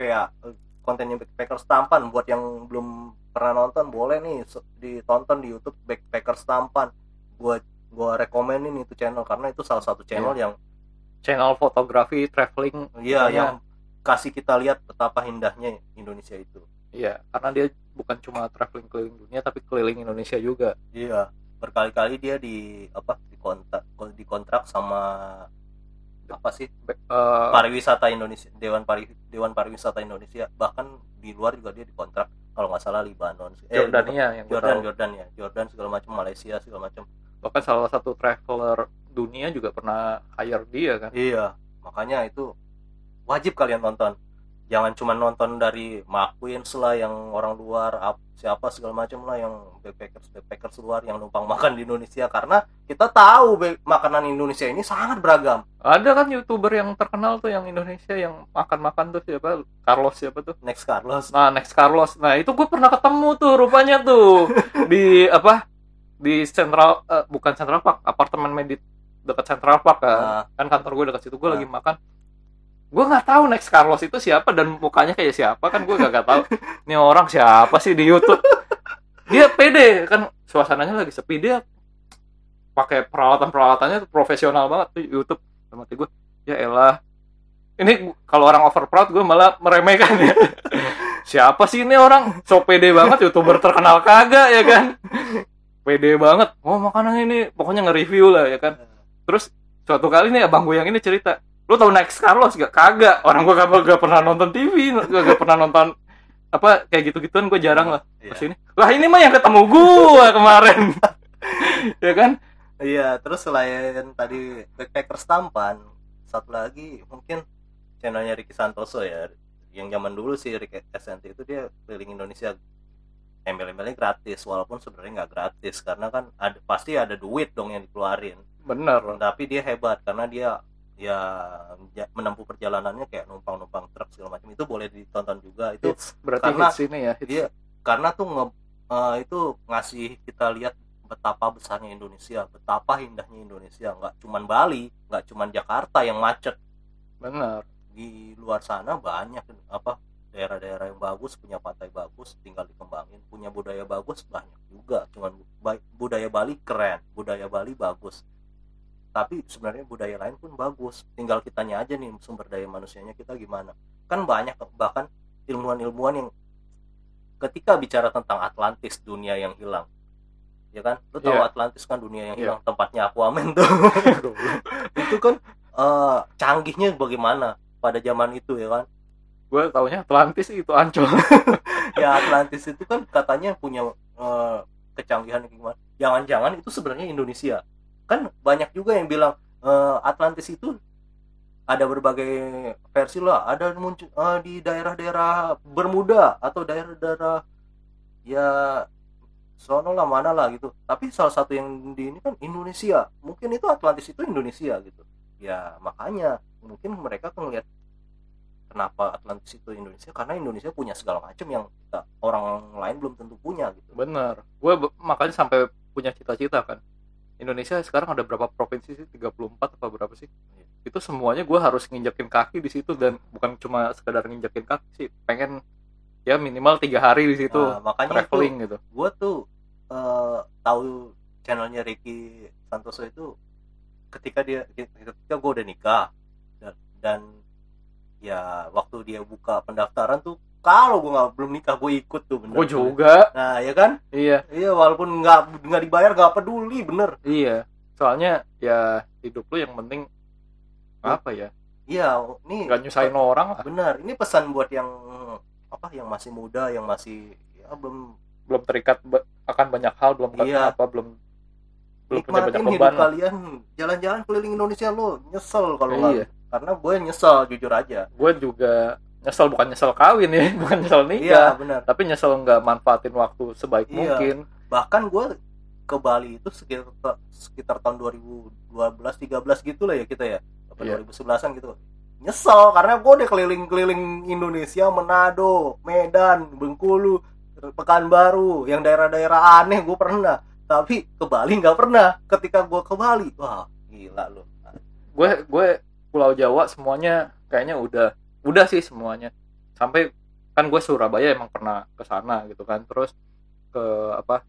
A: Kayak eh, kontennya backpackers tampan buat yang belum pernah nonton boleh nih ditonton di YouTube backpackers tampan gua gua rekomenin itu channel karena itu salah satu channel yang
B: channel fotografi traveling.
A: Iya
B: Pokoknya-
A: yang kasih kita lihat betapa indahnya Indonesia itu
B: Iya, karena dia bukan cuma traveling keliling dunia tapi keliling Indonesia juga.
A: iya berkali-kali dia di apa dikontrak dikontrak sama apa sih
B: eh,
A: pariwisata Indonesia Dewan Pari Dewan Pariwisata Indonesia bahkan di luar juga dia dikontrak kalau nggak salah Libanon eh,
B: Jordania yang gua
A: Jordan. Jordan ya Jordan segala macam Malaysia segala macam
B: Bahkan salah satu traveler dunia juga pernah hire dia kan.
A: Iya, makanya itu wajib kalian tonton. Jangan cuma nonton dari McQueen lah yang orang luar, ap- siapa segala macam lah yang backpackers backpackers luar yang numpang makan di Indonesia karena kita tahu makanan Indonesia ini sangat beragam.
B: Ada kan youtuber yang terkenal tuh yang Indonesia yang makan-makan tuh siapa? Carlos siapa tuh?
A: Next Carlos.
B: Nah, Next Carlos. Nah, itu gue pernah ketemu tuh rupanya tuh di apa? Di Central eh, bukan Central Park, apartemen medit dekat Central Park kan.
A: Nah,
B: Kan kantor gue dekat situ. Gue
A: Nah.
B: lagi makan. Gue nggak tahu Next Carlos itu siapa dan mukanya kayak siapa kan gue gak, tahu. Ini orang siapa sih di YouTube? Dia pede kan suasananya lagi sepi. Dia pakai peralatan-peralatannya tuh profesional banget tuh YouTube. Sama gue ya elah. Ini kalau orang over proud gue malah meremehkan ya. Siapa sih ini orang? So pede banget youtuber terkenal kagak ya kan? Pede banget. Oh makanan ini pokoknya nge-review lah ya kan? Terus suatu kali nih abang gue yang ini cerita lu tau Next Carlos gak? Kagak. Orang gue gak, gak pernah nonton TV gak, gak pernah nonton apa kayak gitu-gituan gue jarang lah
A: Iya.
B: ke sini lah ini mah yang ketemu gue kemarin. Ya kan?
A: Iya, terus selain tadi backpackers tampan, satu lagi mungkin channelnya Ricky Santoso ya. Yang zaman dulu sih Ricky SNT itu dia keliling Indonesia. Embel-embelnya gratis walaupun sebenarnya nggak gratis. Karena kan ada pasti ada duit dong yang dikeluarin.
B: Bener
A: tapi dia hebat karena dia ya menempuh perjalanannya kayak numpang-numpang truk segala macam itu boleh ditonton juga itu
B: hits berarti
A: karena
B: hits ini ya hits.
A: dia karena tuh nge, eh, itu ngasih kita lihat betapa besarnya Indonesia, betapa indahnya Indonesia. Nggak cuman Bali, nggak cuman Jakarta yang macet.
B: bener
A: Di luar sana banyak apa daerah-daerah yang bagus, punya pantai bagus, tinggal dikembangin, punya budaya bagus banyak juga. Cuman budaya Bali keren, budaya Bali bagus. Tapi sebenarnya budaya lain pun bagus. Tinggal kitanya aja nih sumber daya manusianya kita gimana. Kan banyak bahkan ilmuwan-ilmuwan yang ketika bicara tentang Atlantis dunia yang hilang ya kan lu tahu
B: Iya.
A: Atlantis kan dunia yang
B: Iya.
A: hilang tempatnya Aquaman tuh itu kan eh, canggihnya bagaimana pada zaman itu ya kan
B: gue taunya Atlantis itu ancol
A: ya Atlantis itu kan katanya punya eh, kecanggihan gimana jangan-jangan itu sebenarnya Indonesia kan banyak juga yang bilang eh, Atlantis itu ada berbagai versi lah. Ada muncul eh, di daerah-daerah Bermuda atau daerah-daerah ya sono lah mana lah gitu. Tapi salah satu yang di ini kan Indonesia. Mungkin itu Atlantis itu Indonesia gitu. Ya makanya mungkin mereka ngeliat kenapa Atlantis itu Indonesia karena Indonesia punya segala macam yang kita orang lain belum tentu punya gitu.
B: Bener gue makanya sampai punya cita-cita kan Indonesia sekarang ada berapa provinsi sih? 34 apa berapa sih? Itu semuanya gue harus nginjekin kaki di situ dan bukan cuma sekedar nginjekin kaki sih pengen ya minimal tiga hari di situ
A: Nah, makanya itu
B: traveling gitu.
A: gue tuh eh, tahu channelnya Ricky Santoso itu ketika dia ketika gue udah nikah dan, dan ya waktu dia buka pendaftaran tuh kalau gue nggak belum nikah gue ikut tuh bener.
B: Gue juga?
A: Nah ya kan?
B: Iya.
A: Iya walaupun nggak nggak dibayar nggak peduli bener.
B: Iya. Soalnya ya hidup lu yang penting apa ya?
A: Iya nih.
B: Nggak nyusahin orang lah.
A: Bener ini pesan buat yang apa yang masih muda yang masih ya belum.
B: Belum terikat akan banyak hal belum
A: Iya.
B: apa belum belum punya banyak
A: nikmatin hidup
B: beban
A: kalian. Jalan-jalan keliling Indonesia lo nyesel kalau
B: Iya.
A: karena gue nyesel jujur aja.
B: Gue juga nyesel bukan nyesel kawin ya bukan nyesel
A: iya
B: nikah
A: benar.
B: tapi nyesel nggak manfaatin waktu sebaik
A: Iya.
B: mungkin.
A: Bahkan gue ke Bali itu sekitar sekitar tahun 2012 13 gitu lah ya kita ya. Apa
B: Iya.
A: 2011an gitu. Nyesel karena gue udah keliling-keliling Indonesia Manado Medan Bengkulu Pekanbaru yang daerah-daerah aneh gue pernah. Tapi ke Bali nggak pernah. Ketika gue ke Bali wah gila lu.
B: Gue gue Pulau Jawa semuanya kayaknya udah udah sih semuanya. Sampai kan gue Surabaya emang pernah ke sana gitu kan. Terus ke apa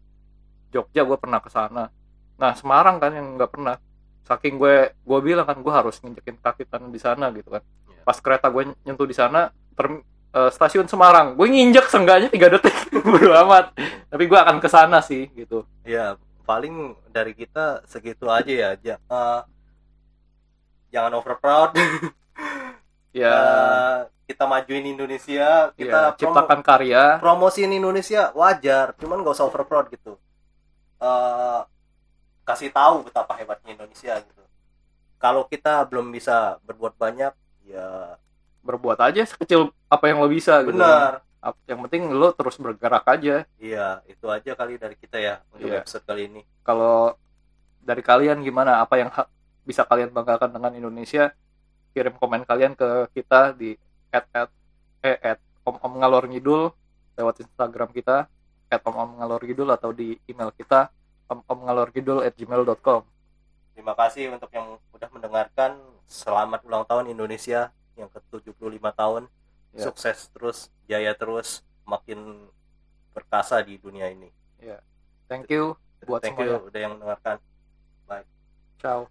B: Jogja gue pernah ke sana. Nah Semarang kan yang nggak pernah. Saking gue gue bilang kan gue harus nginjekin kaki tanah di sana gitu kan.
A: Iya.
B: pas kereta gue nyentuh di sana term- eh, stasiun Semarang. Gue nginjek seenggaknya tiga detik. Bodo amat. Tapi gue akan ke sana sih gitu.
A: Ya paling dari kita segitu aja ya Ja- eh, jangan over proud
B: ya.
A: Eh, kita majuin Indonesia
B: ya,
A: kita promo-
B: ciptakan karya.
A: promosiin Indonesia wajar cuman gak usah over proud gitu. Eh, kasih tahu betapa hebatnya Indonesia gitu. Kalau kita belum bisa berbuat banyak ya
B: berbuat aja sekecil apa yang lo bisa gitu.
A: Benar.
B: Yang penting lo terus bergerak aja.
A: Iya itu aja kali dari kita ya untuk
B: Iya.
A: episode kali ini.
B: Kalau dari kalian gimana? Apa yang bisa kalian banggakan dengan Indonesia kirim komen kalian ke kita di at at eh at om om ngalor ngidul lewat Instagram kita at om om ngalor ngidul atau di email kita om om ngalor ngidul at gmail.com
A: terima kasih untuk yang udah mendengarkan. Selamat ulang tahun Indonesia yang ke-75 tahun.
B: Ya.
A: sukses terus jaya terus makin perkasa di dunia ini.
B: Thank you buat
A: thank
B: semuanya
A: you udah yang mendengarkan.
B: Ciao